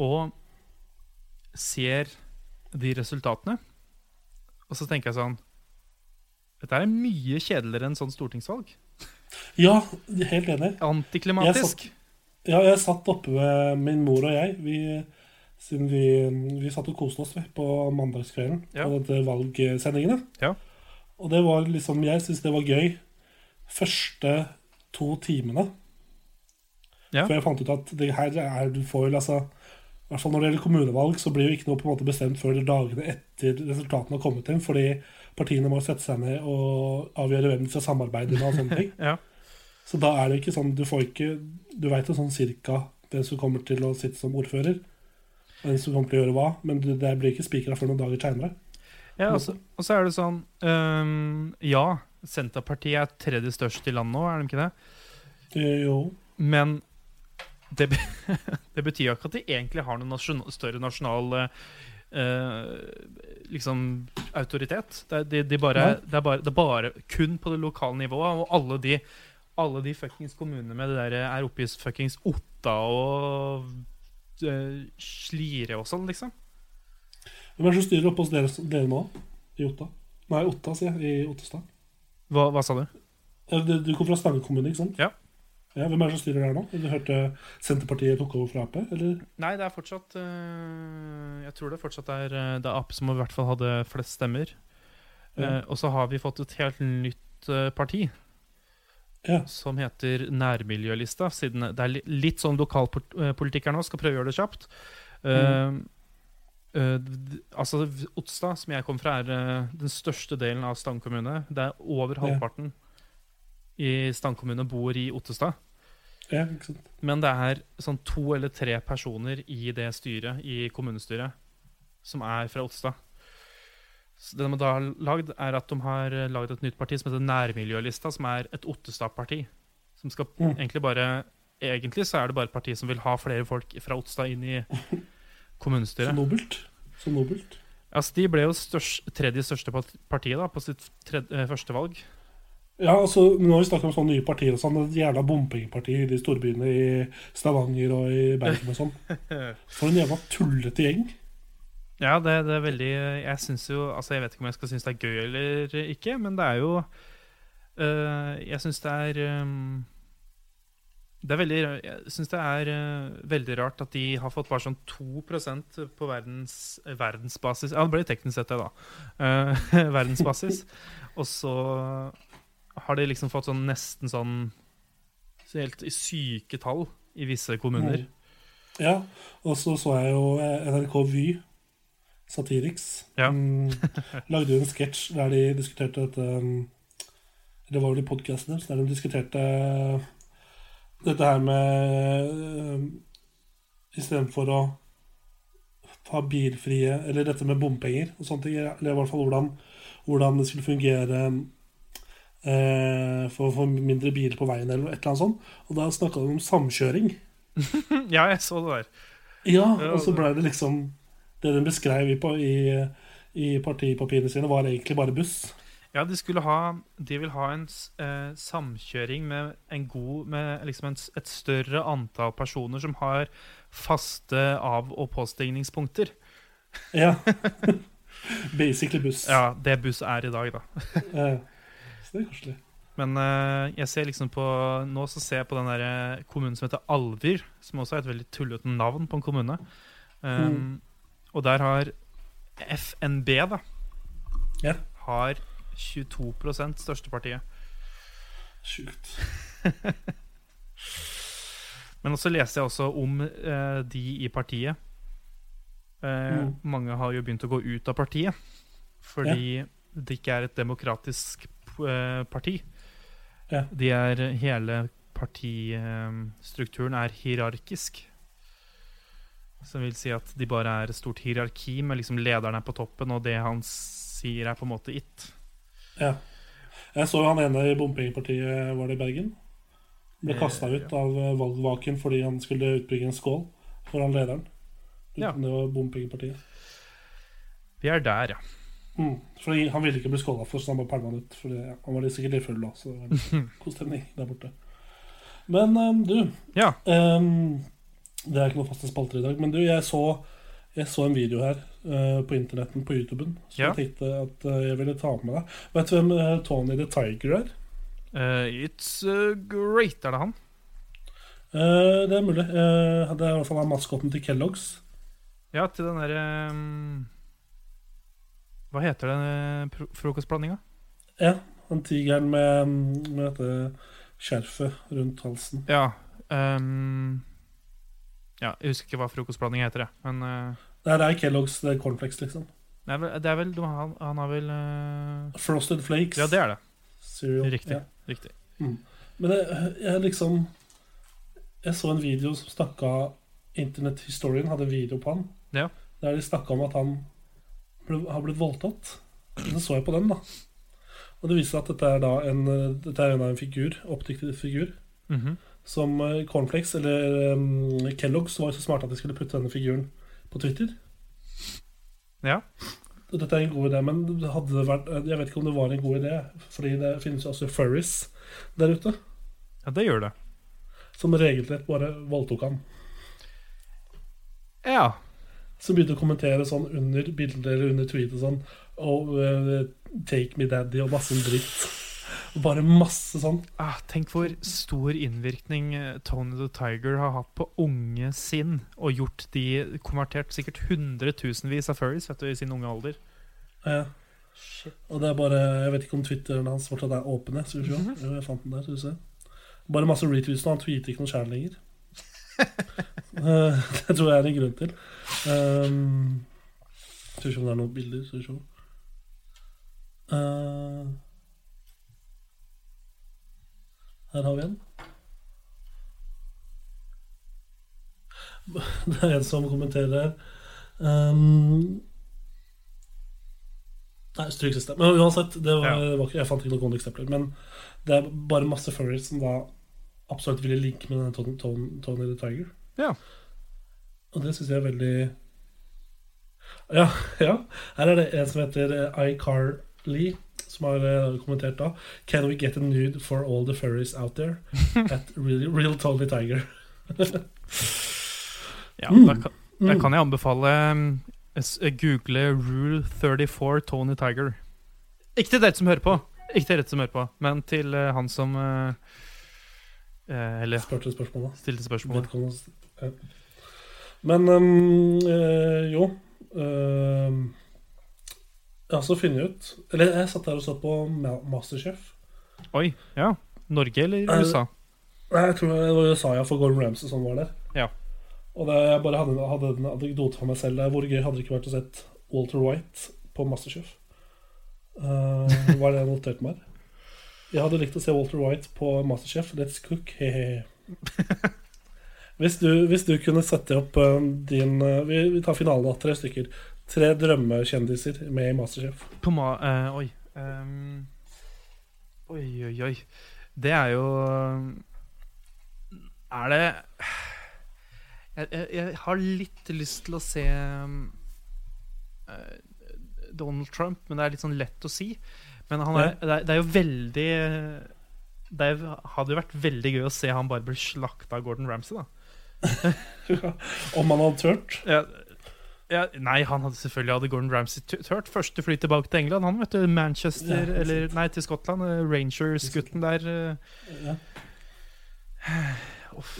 Og ser de resultatene. Og så tenker jeg sånn Dette er mye kjedeligere enn sånn stortingsvalg. Ja, helt enig. Antiklimatisk. Ja, jeg satt oppe med min mor og jeg. Vi, siden vi, vi satt og koste oss på mandagskvelden Ja. på dette valgsendingene. Ja. Og det var liksom Jeg syns det var gøy første to timene. Ja. For jeg fant ut at det her er du får altså I hvert fall når det gjelder kommunevalg, så blir jo ikke noe på en måte bestemt før dagene etter resultatene har kommet inn. Fordi partiene må sette seg ned og avgjøre hvem de skal samarbeide med. og sånne ting. <laughs> Ja. Så da er det ikke sånn Du får ikke Du veit jo sånn cirka hvem som kommer til å sitte som ordfører. Hvem som kommer til å gjøre hva, men det det blir ikke spikra før noen dager seinere. Ja, og så, og så er det sånn um, Ja, Senterpartiet er tredje størst i landet nå, er de ikke det? Jo. Men det, <laughs> det betyr jo ikke at de egentlig har noen nasjonal, større nasjonal uh, liksom autoritet. Det, de, de bare, ja. det, er bare, det er bare kun på det lokale nivået, og alle de, alle de fuckings kommunene med det der er oppe i fuckings Otta og uh, Slire og sånn, liksom. Hvem er det som styrer oppe hos dere, dere nå? I Otta? Nei, Otta, sier jeg. I Ottestad. Hva, hva sa du? Eh, Du, du kom fra Stange kommune, ikke sant? Ja. Ja, Hvem er det som styrer der nå? Du hørte Senterpartiet tok over fra Ap? Eller? Nei, det er fortsatt eh, Jeg tror det fortsatt er eh, Det er Ap som i hvert fall hadde flest stemmer. Ja. Eh, og så har vi fått et helt nytt eh, parti Ja. som heter Nærmiljølista. Siden det er litt sånn lokalpolitikk her nå, skal prøve å gjøre det kjapt. Eh, eh, d- altså Otstad, som jeg kom fra, er uh, den største delen av Stang kommune. Det er over Ja. halvparten i Stang kommune bor i Ottestad. ja? Men det er sånn to eller tre personer i det styret, i kommunestyret, som er fra Ottestad. Så det de da har lagd, er at de har lagd et nytt parti som heter Nærmiljølista, som er et Ottestad-parti. Som skal Mm. egentlig bare Egentlig så er det bare et parti som vil ha flere folk fra Ottestad inn i <laughs> kommunestyret. Så nobelt. Så nobelt. Altså, de ble jo størst, tredje største part- partiet da, på sitt tredje, eh, første valg. Ja, altså, Nå har vi snakket om sånne nye partier og sånn. Det er Jævla bompengeparti i de storbyene i Stavanger og i Bergen og sånn. <laughs> For en jævla tullete gjeng. Ja, det, det er veldig Jeg synes jo Altså, jeg vet ikke om jeg skal synes det er gøy eller ikke, men det er jo øh, Jeg syns det er øhm, Det er veldig Jeg syns det er uh, veldig rart at de har fått bare sånn 2% på verdens, verdensbasis Ja, det blir teknisk sett det, da. Uh, <laughs> verdensbasis. Og så har de liksom fått sånn nesten sånn så Helt syke tall i visse kommuner. Ja, og så så jeg jo eh, NRK Vy, Satiriks, Ja. um, lagde jo en sketsj der de diskuterte dette um, Det var vel i podkasten deres, der de diskuterte dette her med Istedenfor å ha bilfrie Eller dette med bompenger og sånne ting, eller i hvert fall hvordan, hvordan det skulle fungere eh, for å få mindre biler på veien, eller et eller annet sånt. Og da snakka de om samkjøring. <laughs> Ja, jeg så det der. Ja, og så blei ble det liksom Det den beskrev i, i, i partipapirene sine, var egentlig bare buss. Ja, de skulle ha De vil ha en eh, samkjøring med en god Med liksom en, et større antall personer som har faste av- og påstigningspunkter. Ja. <laughs> Basically buss. Ja, det buss er i dag, da. <laughs> Så det er koselig. Men eh, jeg ser liksom på nå så ser jeg på den der eh, kommunen som heter Alvir, som også er et veldig tullete navn på en kommune. Um, Mm. Og der har FNB, da, Ja. har 22 største partiet. Sjukt. <laughs> Men også leste jeg også om eh, de i partiet. Eh, Mm. Mange har jo begynt å gå ut av partiet fordi det ikke er et demokratisk eh, parti. Ja. De er, hele partistrukturen er hierarkisk. Som vil si at de bare er et stort hierarki, med liksom lederen er på toppen, og det han sier, er på en måte it. Ja. Jeg så han ene i bompengepartiet, var det i Bergen? Ble kasta ut av eh, valgvaken fordi han skulle utbygge en skål foran lederen. Ja. Det var bompengepartiet. Vi er der, ja. Mm. Fordi han ville ikke bli skåla for, så han bare pælma han ut. For han var sikkert litt full da, så det var <laughs> god stemning der borte. Men um, du Ja. um, det er ikke noe faste spalter i dag, men du, jeg så, jeg så en video her eh, på internetten på YouTuben som Ja. jeg tenkte at uh, jeg ville ta med deg. Vet du hvem eh, Tony the Tiger er? It's uh, great, er det han? Det er mulig. Det er i hvert fall maskotten til Kellogg's. Ja, til den derre um, Hva heter den eh, frokostblandinga? Ja, han tigeren med, med dette skjerfet rundt halsen. Ja. Um, ja, jeg husker ikke hva frokostblanding heter, jeg. Men Det er Kellogg's det er cornflakes, liksom. vel, det er vel Han, han har vel uh... Frosted Flakes. Ja, det er det. Cereal. Riktig. Ja. Riktig. Men jeg, jeg liksom Jeg så en video som snakka Internet-historien hadde en video på han. Ja. Der de snakka om at han ble, har blitt voldtatt. Så så jeg på den, da. Og det viser at dette er da en Dette er en en figur, oppdiktet figur. Mhm. Som eh, Cornflakes, eller um, Kellogg's, var jo så smarte at de skulle putte denne figuren på Twitter. Ja. Dette er en god idé, men vært Jeg vet ikke om det var en god idé, fordi det finnes jo også furries der ute. ja, det gjør det. Som regelrett bare voldtok han. Ja. Som begynte å kommentere sånn under bilder eller under tweetet sånn oh, uh, Take me daddy og masse dritt. Bare masse sånn. Ah, tenk hvor stor innvirkning eh, Tony the Tiger har hatt på unge sinn, og gjort de konvertert sikkert hundretusenvis av furries vet du, i sin unge alder. Ja. Og det er bare Jeg vet ikke om Twitteren hans fortsatt er åpen. jeg. Skal vi se. Jo, jeg fant den der. Skal vi se. Bare masse retweets nå. Han tweeter ikke noe sjæl lenger. <laughs> Eh, <laughs> det tror jeg er en grunn til. Um, skal vi se om det er noen bilder. Skal vi se. Eh, her har vi en. <laughs> Det er en som kommenterer. Um, Nei, stryk siste. Men uansett, det var, Ja. var ikke, jeg fant ikke noen eksempler. Men det er bare masse furries som da absolutt ville linke med denne Tony, Tony, Tony the Tiger. Ja. Og det syns jeg er veldig ja, <laughs> ja. Her er det en som heter Icar iCarly, som har eh, kommentert da Can we get a nude for all the furries out there? At real, real Tony Tiger. <laughs> Ja, Mm. da, kan, da kan jeg anbefale um, eh, google Rule 34 Tony Tiger. Ikke til dere som hører på, Ikke til dere som hører på, men til eh, han som eh, eh, Eller Spurte spørsmålet. stilte spørsmålet. Men um, eh, jo um, Jeg har også funnet ut Eller jeg satt der og så på Masterchef. Oi, ja. Norge eller Eh, USA? Nei, Jeg tror det var USA, ja, for Gordon Ramsay som var der. Ja. Og det, jeg bare hadde, hadde en anekdote for meg selv. der. Hvor gøy hadde det ikke vært å sett Walter White på Masterchef? Uh, hva er det jeg noterte meg? Jeg hadde likt å se Walter White på Masterchef. Let's cook. Hehehe. <laughs> Hvis du, hvis du kunne sette opp eh, din eh, vi, vi tar finalen av tre stykker. Tre drømmekjendiser med i Masterchef. På ma... uh, oi. Um, oi, oi, oi. Det er jo Er det jeg, jeg, jeg har litt lyst til å se eh, Donald Trump, men det er litt sånn lett å si. Men han er, det, er, det er jo veldig Det er, hadde jo vært veldig gøy å se han bare bli slakta av Gordon Ramsay, da. <laughs> Om han hadde turt. Ja, ja, nei, han hadde selvfølgelig hadde Gordon Ramsay turt. Første fly tilbake til England. Han vet du, Manchester, Ja, eller nei, til Skottland. eh, Rangers-gutten der. eh, <sighs> Ja.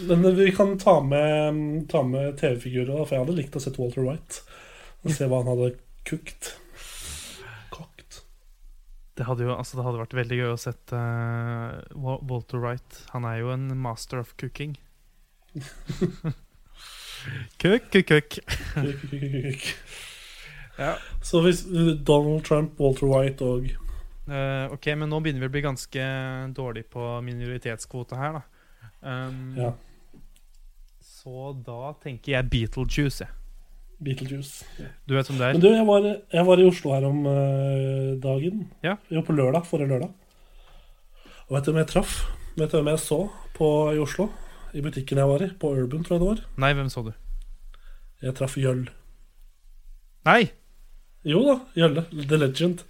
Men vi kan ta med, ta med TV-figurer, for jeg hadde likt å sett Walter White. Og se hva han hadde kukt. Kokt. Det hadde jo altså, det hadde vært veldig gøy å sett uh, Walter Wright. Han er jo en master of cooking. <laughs> Cook, cook, cook. Kuk, kuk, kuk, kuk, kuk. Ja. Så hvis Donald Trump, Walter White og uh, ok, men nå begynner vi å bli ganske dårlig på minoritetskvote her, da. Um, ja, Så da tenker jeg Beetlejuice, jeg. Beetlejuice. Du vet hvem det er? Men du, jeg var, jeg var i Oslo her om uh, dagen. Ja. Jo, på lørdag. Forrige lørdag. Og vet du hvem jeg traff? Vet du hvem jeg så på, i Oslo? I butikken jeg var i. På Urban, tror jeg det var. Nei, hvem så du? Jeg traff Jøll. Nei! Jo da, Jølle. The Legend.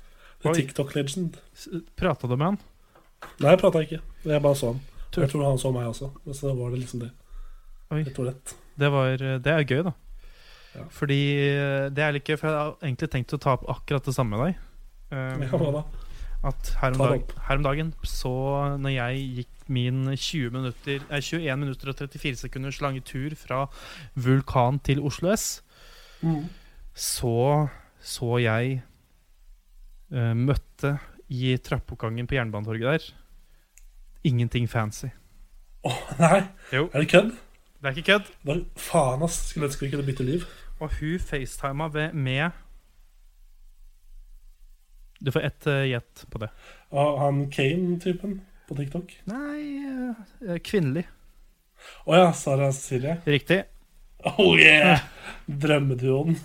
The TikTok-legend. Prata du med han? Nei, jeg prata ikke. Jeg bare så han. Jeg tror han så meg også. Så var det liksom det. Oi. Det, var, det er gøy, da. Ja. Fordi eh, det er litt gøy, for jeg har egentlig tenkt å ta opp akkurat det samme med deg. Um, Ja, hva da? at her om, dag, her om dagen, så når jeg gikk min 20 minutter, eh, 21 minutter og 34 sekunders lange tur fra Vulkan til Oslo S, Mm. så så jeg eh, møtte i trappeoppgangen på Jernbanetorget der ingenting fancy. Åh, nei! Jo. Er det kødd? Det er ikke kødd. Bare, faen, ass. Skulle ønske vi kunne bytte liv. Og hun facetima med Du får ett gjett gjett på det. Og han Kane-typen på TikTok. Nei eh, Kvinnelig. Å ja, Sara Cecilie. Riktig. Oh yeah! Drømmeduoen.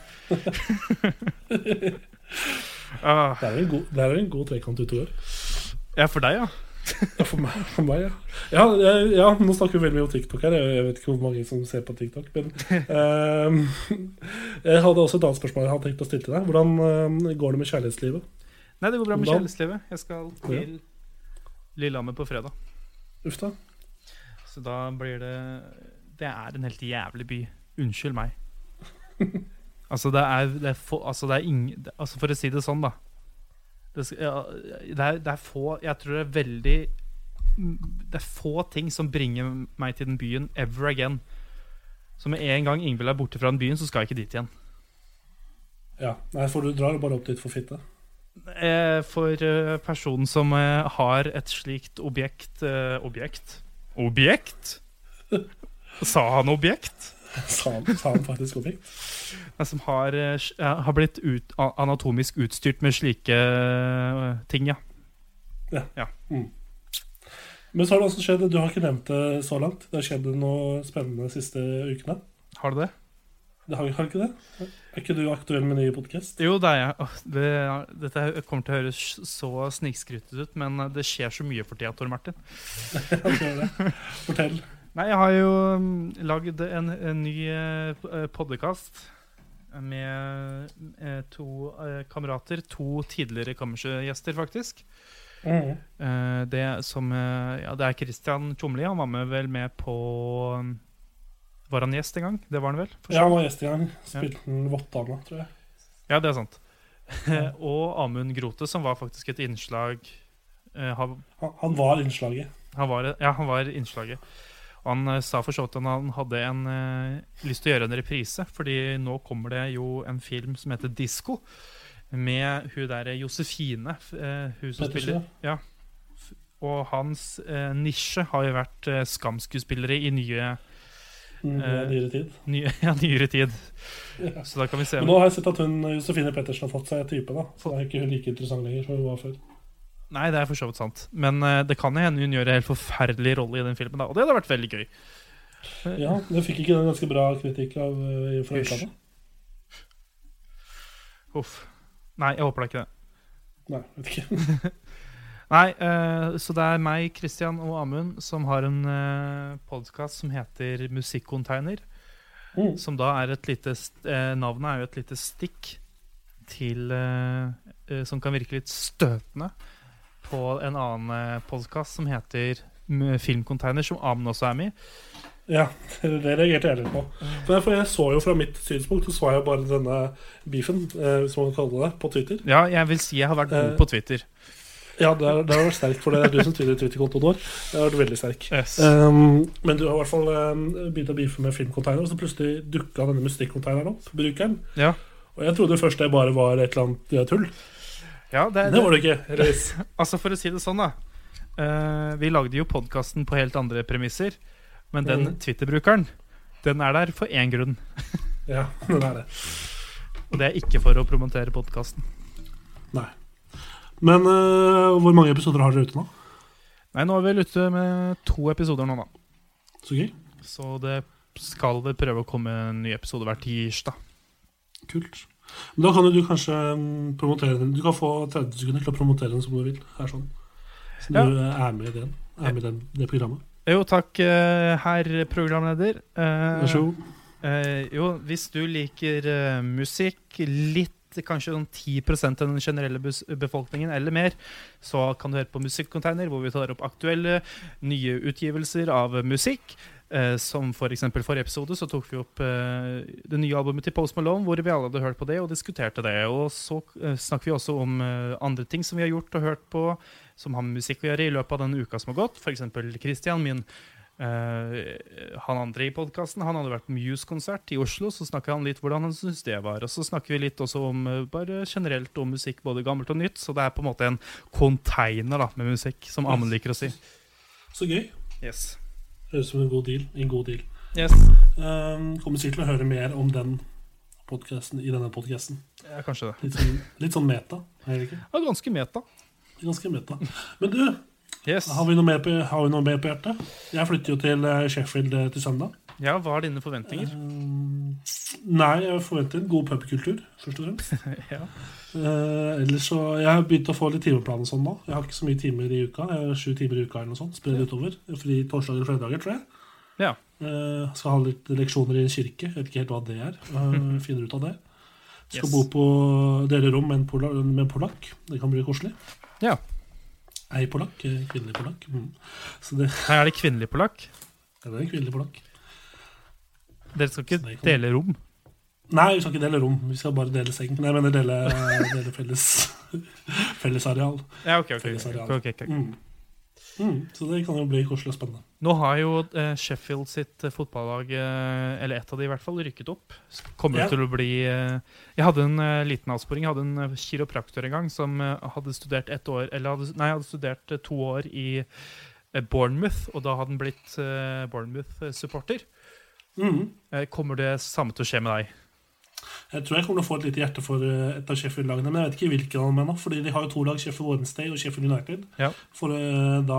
Ah, Det er jo en god, en god trekant utover. ja, for deg, ja. Ja, for meg, for meg ja. Ja, ja. ja. Nå snakker vi veldig mye om TikTok her. Jeg vet ikke hvor mange som ser på TikTok. Men uh, jeg hadde også et annet spørsmål jeg hadde tenkt å stille til deg. Hvordan uh, går det med kjærlighetslivet? Nei, det går bra med kjærlighetslivet. Jeg skal til Lillehammer på fredag. Uff da. Så da blir det Det er en helt jævlig by. Unnskyld meg. <laughs> Altså, det er, det er, for, altså, det er ing, altså For å si det sånn, da. det, ja, det, er, det er få Jeg tror det er veldig Det er få ting som bringer meg til den byen ever again. Så med en gang Ingvild er borte fra den byen, så skal jeg ikke dit igjen. Ja, Nei, for du drar bare opp dit for fitte. Eh, For eh, personen som eh, har et slikt objekt Objekt? Objekt? Sa han objekt? Sa han, sa han faktisk objekt. Som har, har blitt ut, anatomisk utstyrt med slike ting, ja. Men så har det også skjedd, du har ikke nevnt det så langt. Det har skjedd noe spennende de siste ukene. Har du det? Det har, har ikke det? Er ikke du aktuell med ny podkast? Jo, det er jeg. Det, dette kommer til å høres så snikskrytete ut, men det skjer så mye for tida, Tor Martin. <laughs> Fortell. Nei, jeg har jo um, lagd en, en ny uh, podkast med eh, to eh, kamerater. To tidligere kammersgjester, faktisk. Eh, det som eh, Ja, det er Christian Tjomli. Han var med vel med på um, Var han gjest en gang? Det var han vel? Ja, han var gjest i gang. Spilte den Vottane, tror jeg. Ja, det er sant. <laughs> og Amund Grote, som var faktisk et innslag eh, Han, han var innslaget. han var, Ja, han var innslaget. Og han eh, sa for så vidt at han hadde en, eh, lyst til å gjøre en reprise, fordi nå kommer det jo en film som heter Disko, med hun derre Josefine. eh, hun som spiller ja. Og hans eh, nisje har jo vært skamskuespillere i nye, Eh, nyere tid. Ny, <laughs> ja, nyere tid. Ja. Så da kan vi se Men nå har jeg sett at hun, Josefine Pettersen har fått seg type, da. Så da er ikke hun like interessant lenger som hun var før. Nei, det er for så vidt sant. Men uh, det kan hende hun gjør en helt forferdelig rolle i den filmen. da Og det hadde vært veldig gøy. Eh, Ja, det fikk ikke den ganske bra kritikk av, uh, fra utlandet? Uff. Nei, jeg håper da ikke det. Nei, vet ikke. <laughs> Nei, eh, så det er meg, Christian og Amund som har en uh, podkast som heter Musikkonteiner. Mm. Som da er et lite eh, Navnet er jo et lite stikk til eh, eh, Som kan virke litt støtende på en annen podkast som heter Filmcontainer, som Amund også er med i. Ja, det reagerte jeg litt på. For jeg, så jo fra mitt synspunkt Så så jeg bare denne beefen, eh, hvis man kan kalle det, det, på Twitter. Ja, jeg vil si jeg har vært god Eh, på Twitter. Ja, det har det har vært sterkt, for det er du som styrer Twitter-kontoen vår. Det har vært veldig sterk. Yes. Um, men du har i hvert fall um, begynt å beefe med filmcontainer, og så plutselig dukka denne musikkontaineren opp, brukeren. Ja. Og jeg trodde først det bare var et eller annet tull. Ja, det, Det var det ikke. <laughs> heldigvis. Altså, for å si det sånn, da. Uh, vi lagde jo podkasten på helt andre premisser. Men den mm. Twitter-brukeren, den er der for én grunn. Ja, den er det. Og det er ikke for å promotere podkasten. Men uh, hvor mange episoder har dere ute nå? Nei, nå er vi ute med to episoder nå, da. Så gøy. Så det skal vel prøve å komme en ny episode hver tirsdag. Kult. Men da kan du kanskje um, promotere den. Du kan få 30 sekunder til å promotere den som du vil. Her sånn. Så Ja. du er med i den, er med den, det programmet. Jo, takk, eh, herr programleder. Eh, Vær så god. Eh, jo, hvis du liker eh, musikk litt Kanskje sånn 10% av den generelle befolkningen eller mer, så kan du høre på Musikkonteiner, hvor vi tar opp aktuelle nye utgivelser av musikk. Eh, som for eksempel forrige episode så tok vi opp eh, det nye albumet til Post Malone, hvor vi alle hadde hørt på det og diskuterte det. Og så eh, snakker vi også om andre ting som vi har gjort og hørt på, som har med musikk å gjøre i løpet av den uka som har gått. Eksempel Christian, min Eh, han andre i podkasten Han hadde vært på Muse-konsert i Oslo. Så snakker han litt hvordan han syntes det var. Og så snakker vi litt også om uh, bare generelt om musikk, både gammelt og nytt. Så det er på en måte en container da med musikk, som Amund liker å si. Så gøy. Yes. Høres ut som en god deal. En god deal. yes. Uh, kommer sikkert til å høre mer om den podcasten i denne podkasten. Ja, kanskje det. Litt, sånn, litt sånn meta, er det ikke? Ja, ganske meta. Ganske meta. Men du, Yes. har vi noe mer på, har vi noe mer på hjertet? Jeg flytter jo til eh, Sheffield eh, til søndag. Ja, hva er dine forventninger? Uh, nei, jeg forventer en god pubkultur, først og fremst. <laughs> ja. uh, ellers så, Jeg har begynt å få litt timeplan og sånn nå. Jeg har ikke så mye timer i uka. Jeg har sju timer i uka eller noe sånt. Spredd utover. Fri torsdager og fredager, tror jeg. Ja. Uh, skal ha litt leksjoner i en kirke. Jeg vet ikke helt hva det er. Uh, <laughs> finner ut av det. Skal Yes. bo på dele rom med en, polak, med en polakk. Det kan bli koselig. Ja. Ei polakk. eh, Kvinnelig polakk. Mm. Det, Her er det kvinnelig polakk. ja, det er en kvinnelig polakk. Dere skal ikke kan- dele rom. Nei, vi skal ikke dele rom. Vi skal bare dele seng. Nei, jeg mener dele, dele felles <laughs> fellesareal. Ja, ok, ok. Fellesareal. okay, okay, okay. Mm. Mm, så det kan jo bli koselig og spennende. Nå har jo eh, Sheffield sitt eh, fotballag, eh, eller ett av de i hvert fall, rykket opp. Kommer yeah. til å bli eh, Jeg hadde en eh, liten avsporing. Jeg hadde en eh, kiropraktor en gang som hadde studert ett år Eller hadde, nei, hadde studert to år i Bournemouth, og da hadde han blitt Bournemouth-supporter. Mm. Kommer det samme til å skje med deg? Jeg tror jeg kommer til å få et lite hjerte for eh, et av Sheffield-lagene, men jeg vet ikke hvilken dem ennå. Fordi de har jo to lag, Sheffield Wednesday og Sheffield United. Ja. For eh, da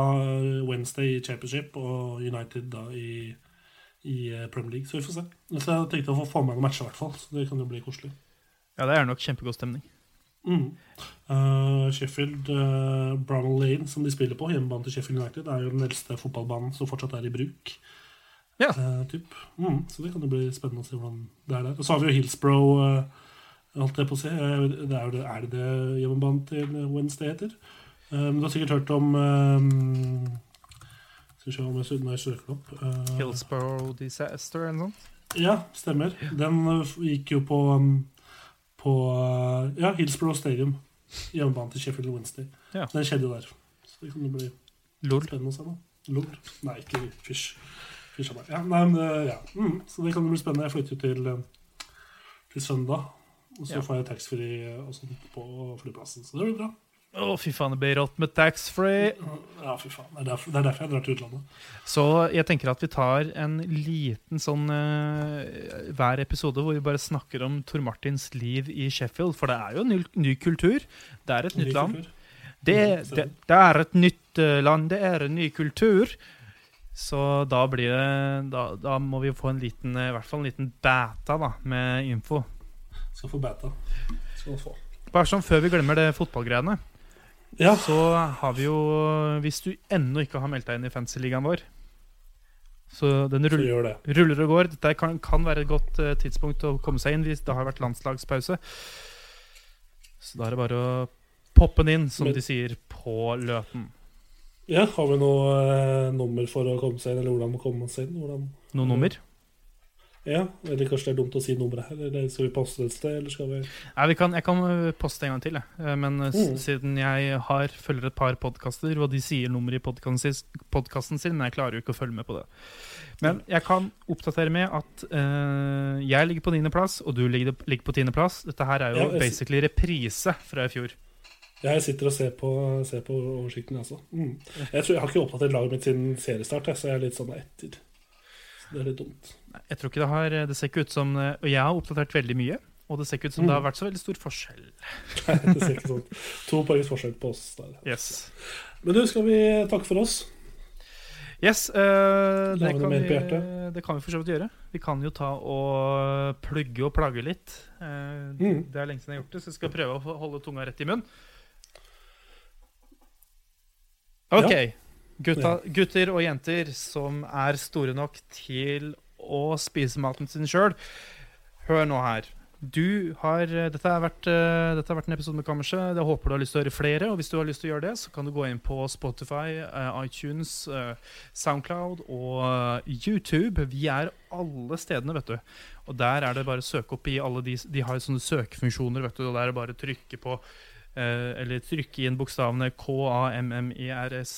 Wednesday i Championship og United da i, i eh, Premier League. Så vi får se. Så jeg tenkte å få få med noen matcher, i hvert fall. Så det kan jo bli koselig. Ja, det er nok kjempegod stemning. Mm. Uh, Sheffield uh, Brownell Lane, som de spiller på, hjemmebanen til Sheffield United, er jo den eldste fotballbanen som fortsatt er i bruk. Ja. Eh, typ. mm, så det kan jo bli spennende å se hvordan det er der. Og så har vi jo Hillsborough, uh, holdt jeg på å si. Eh, det er, jo det, er det det hjemmebanen til Wednesday heter? Um, du har sikkert hørt om um, Skal vi se om jeg, når jeg søker det opp. uh, Hillsborough Disaster eller noe sånt? ja, stemmer. Den gikk jo på, um, på Ja, Hillsborough Stadium. Hjemmebanen til Sheffield Wednesday. Ja. Den skjedde jo der. Så det kan jo bli Lord. spennende å se. da. Lol. Nei, ikke fysj. Meg. Ja, nei, men, uh, ja. Mm, så det kan jo bli spennende. Jeg flytter til, uh, til søndag. Og så Ja. får jeg taxfree uh, og sånt på flyplassen. Så det blir bra. Å, fy faen, det blir rått med taxfree. Ja, fy faen. Det er derfor, det er derfor jeg drar til utlandet. Så jeg tenker at vi tar en liten sånn uh, hver episode hvor vi bare snakker om Tor Martins liv i Sheffield. For det er jo en ny, ny kultur. Det er et nytt land. Det, det, det er et nytt eh, land. Det er en ny kultur. Så da blir det Da, da må vi få en liten, eh, i hvert fall en liten beta da, med info. Skal få beta. Skal få. Bare sånn før vi glemmer det fotballgreiene, Ja. så har vi jo Hvis du ennå ikke har meldt deg inn i fantasy-ligaen vår Så den Så ruller det. ruller og går. Dette kan, kan være et godt eh, tidspunkt å komme seg inn hvis det har vært landslagspause. Så da er det bare å poppe den inn, som Men- de sier på Løten. Ja, Har vi noe uh, nummer for å komme seg inn, eller hvordan man kommer seg inn? Hvordan Noe nummer? Ja, eller kanskje det er dumt å si nummeret her? Eller skal vi poste det et sted, eller skal vi Nei, vi kan, jeg kan eh, poste en gang til, jeg. Eh, Men eh, Mm. siden jeg har, følger et par podkaster, og de sier nummeret i podkasten sin, men jeg klarer jo ikke å følge med på det. Men jeg kan oppdatere med at eh, jeg ligger på niendeplass, og du ligger, ligger på tiendeplass. Dette her er jo Ja, jeg basically reprise fra i fjor. Jeg sitter og ser på, ser på oversikten, jeg også. Mm. Jeg, tror, jeg har ikke oppdatert laget mitt siden seriestart, så jeg er litt sånn etter. Så det er litt dumt. Jeg tror ikke det har Det ser ikke ut som Og jeg har oppdatert veldig mye. Og det ser ikke ut som det har Mm. vært så veldig stor forskjell. <laughs> Nei, det ser ikke sånn To poengs forskjell på oss der. Yes. Men du, skal vi takke for oss? Yes, uh, det, kan vi, det kan vi for så vidt gjøre. Vi kan jo ta og plugge og plage litt. Uh, Mm. Det er lenge siden jeg har gjort det, så jeg skal prøve å holde tunga rett i munnen. OK. Gutta, gutter og jenter som er store nok til å spise maten sin sjøl, hør nå her. Du har, dette, har vært, eh, dette har vært en episode med Kammerset. Jeg håper du har lyst til å høre flere. Og hvis du har lyst til å gjøre det, så kan du gå inn på Spotify, eh, iTunes, eh, Soundcloud og eh, YouTube. Vi er alle stedene, vet du. Og der er det bare å søke opp i alle de De har sånne søkefunksjoner, vet du. Og der er det bare å trykke på eh, Eller trykke inn bokstavene K-A-M-M-I-R-S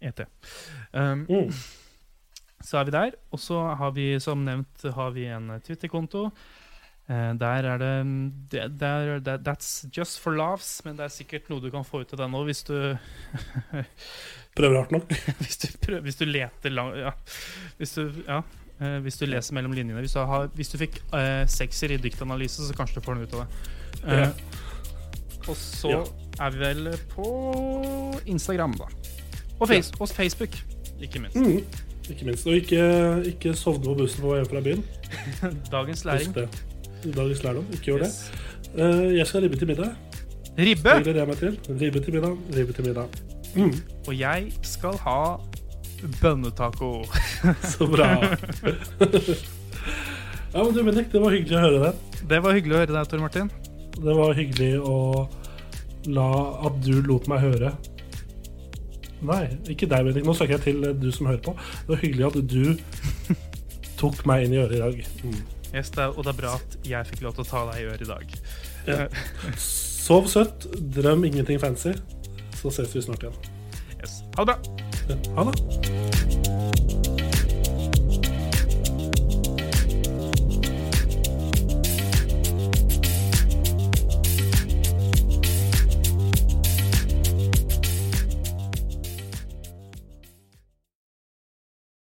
ET. Um, Mm. så er vi der. Og så har vi, som nevnt, har vi en Twitter-konto. Uh, der er det, det, det er, det That's just for laughs, men det er sikkert noe du kan få ut av deg nå hvis du <laughs> Prøver hardt nok. <laughs> hvis du, prøver, hvis du leter lang, ja. Hvis du, ja. Uh, hvis du leser mellom linjene. Hvis du, har, hvis du fikk uh, sekser i diktanalyse, så kanskje du får den ut av det. Eh, Og så Ja. er vi vel på Instagram, da. Og, face, og Facebook, ikke minst. Mm. Ikke minst. Og ikke, ikke sovne på bussen på vei hjem fra byen. <laughs> Dagens læring. Dagens lærdom. Ikke gjør det. Yes. Eh, jeg skal ribbe til middag. Ribbe! Det jeg meg til. Ribbe til middag. Ribbe til middag. Mm. Og jeg skal ha bønnetaco. <laughs> Så bra. <laughs> ja, men du, Bendik, det var hyggelig å høre det. Det var hyggelig å høre deg, Tor Martin. Det var hyggelig å la at du lot meg høre. Nei, ikke deg, Bendik. Nå snakker jeg til du som hører på. Det var hyggelig at du <laughs> tok meg inn i øret i dag. Mm. Yes, det er, og det er bra at jeg fikk lov til å ta deg i øret i dag. Ja. <laughs> Sov søtt, drøm ingenting fancy. Så ses vi snart igjen. Yes. Ha det bra! Ja, Ha det.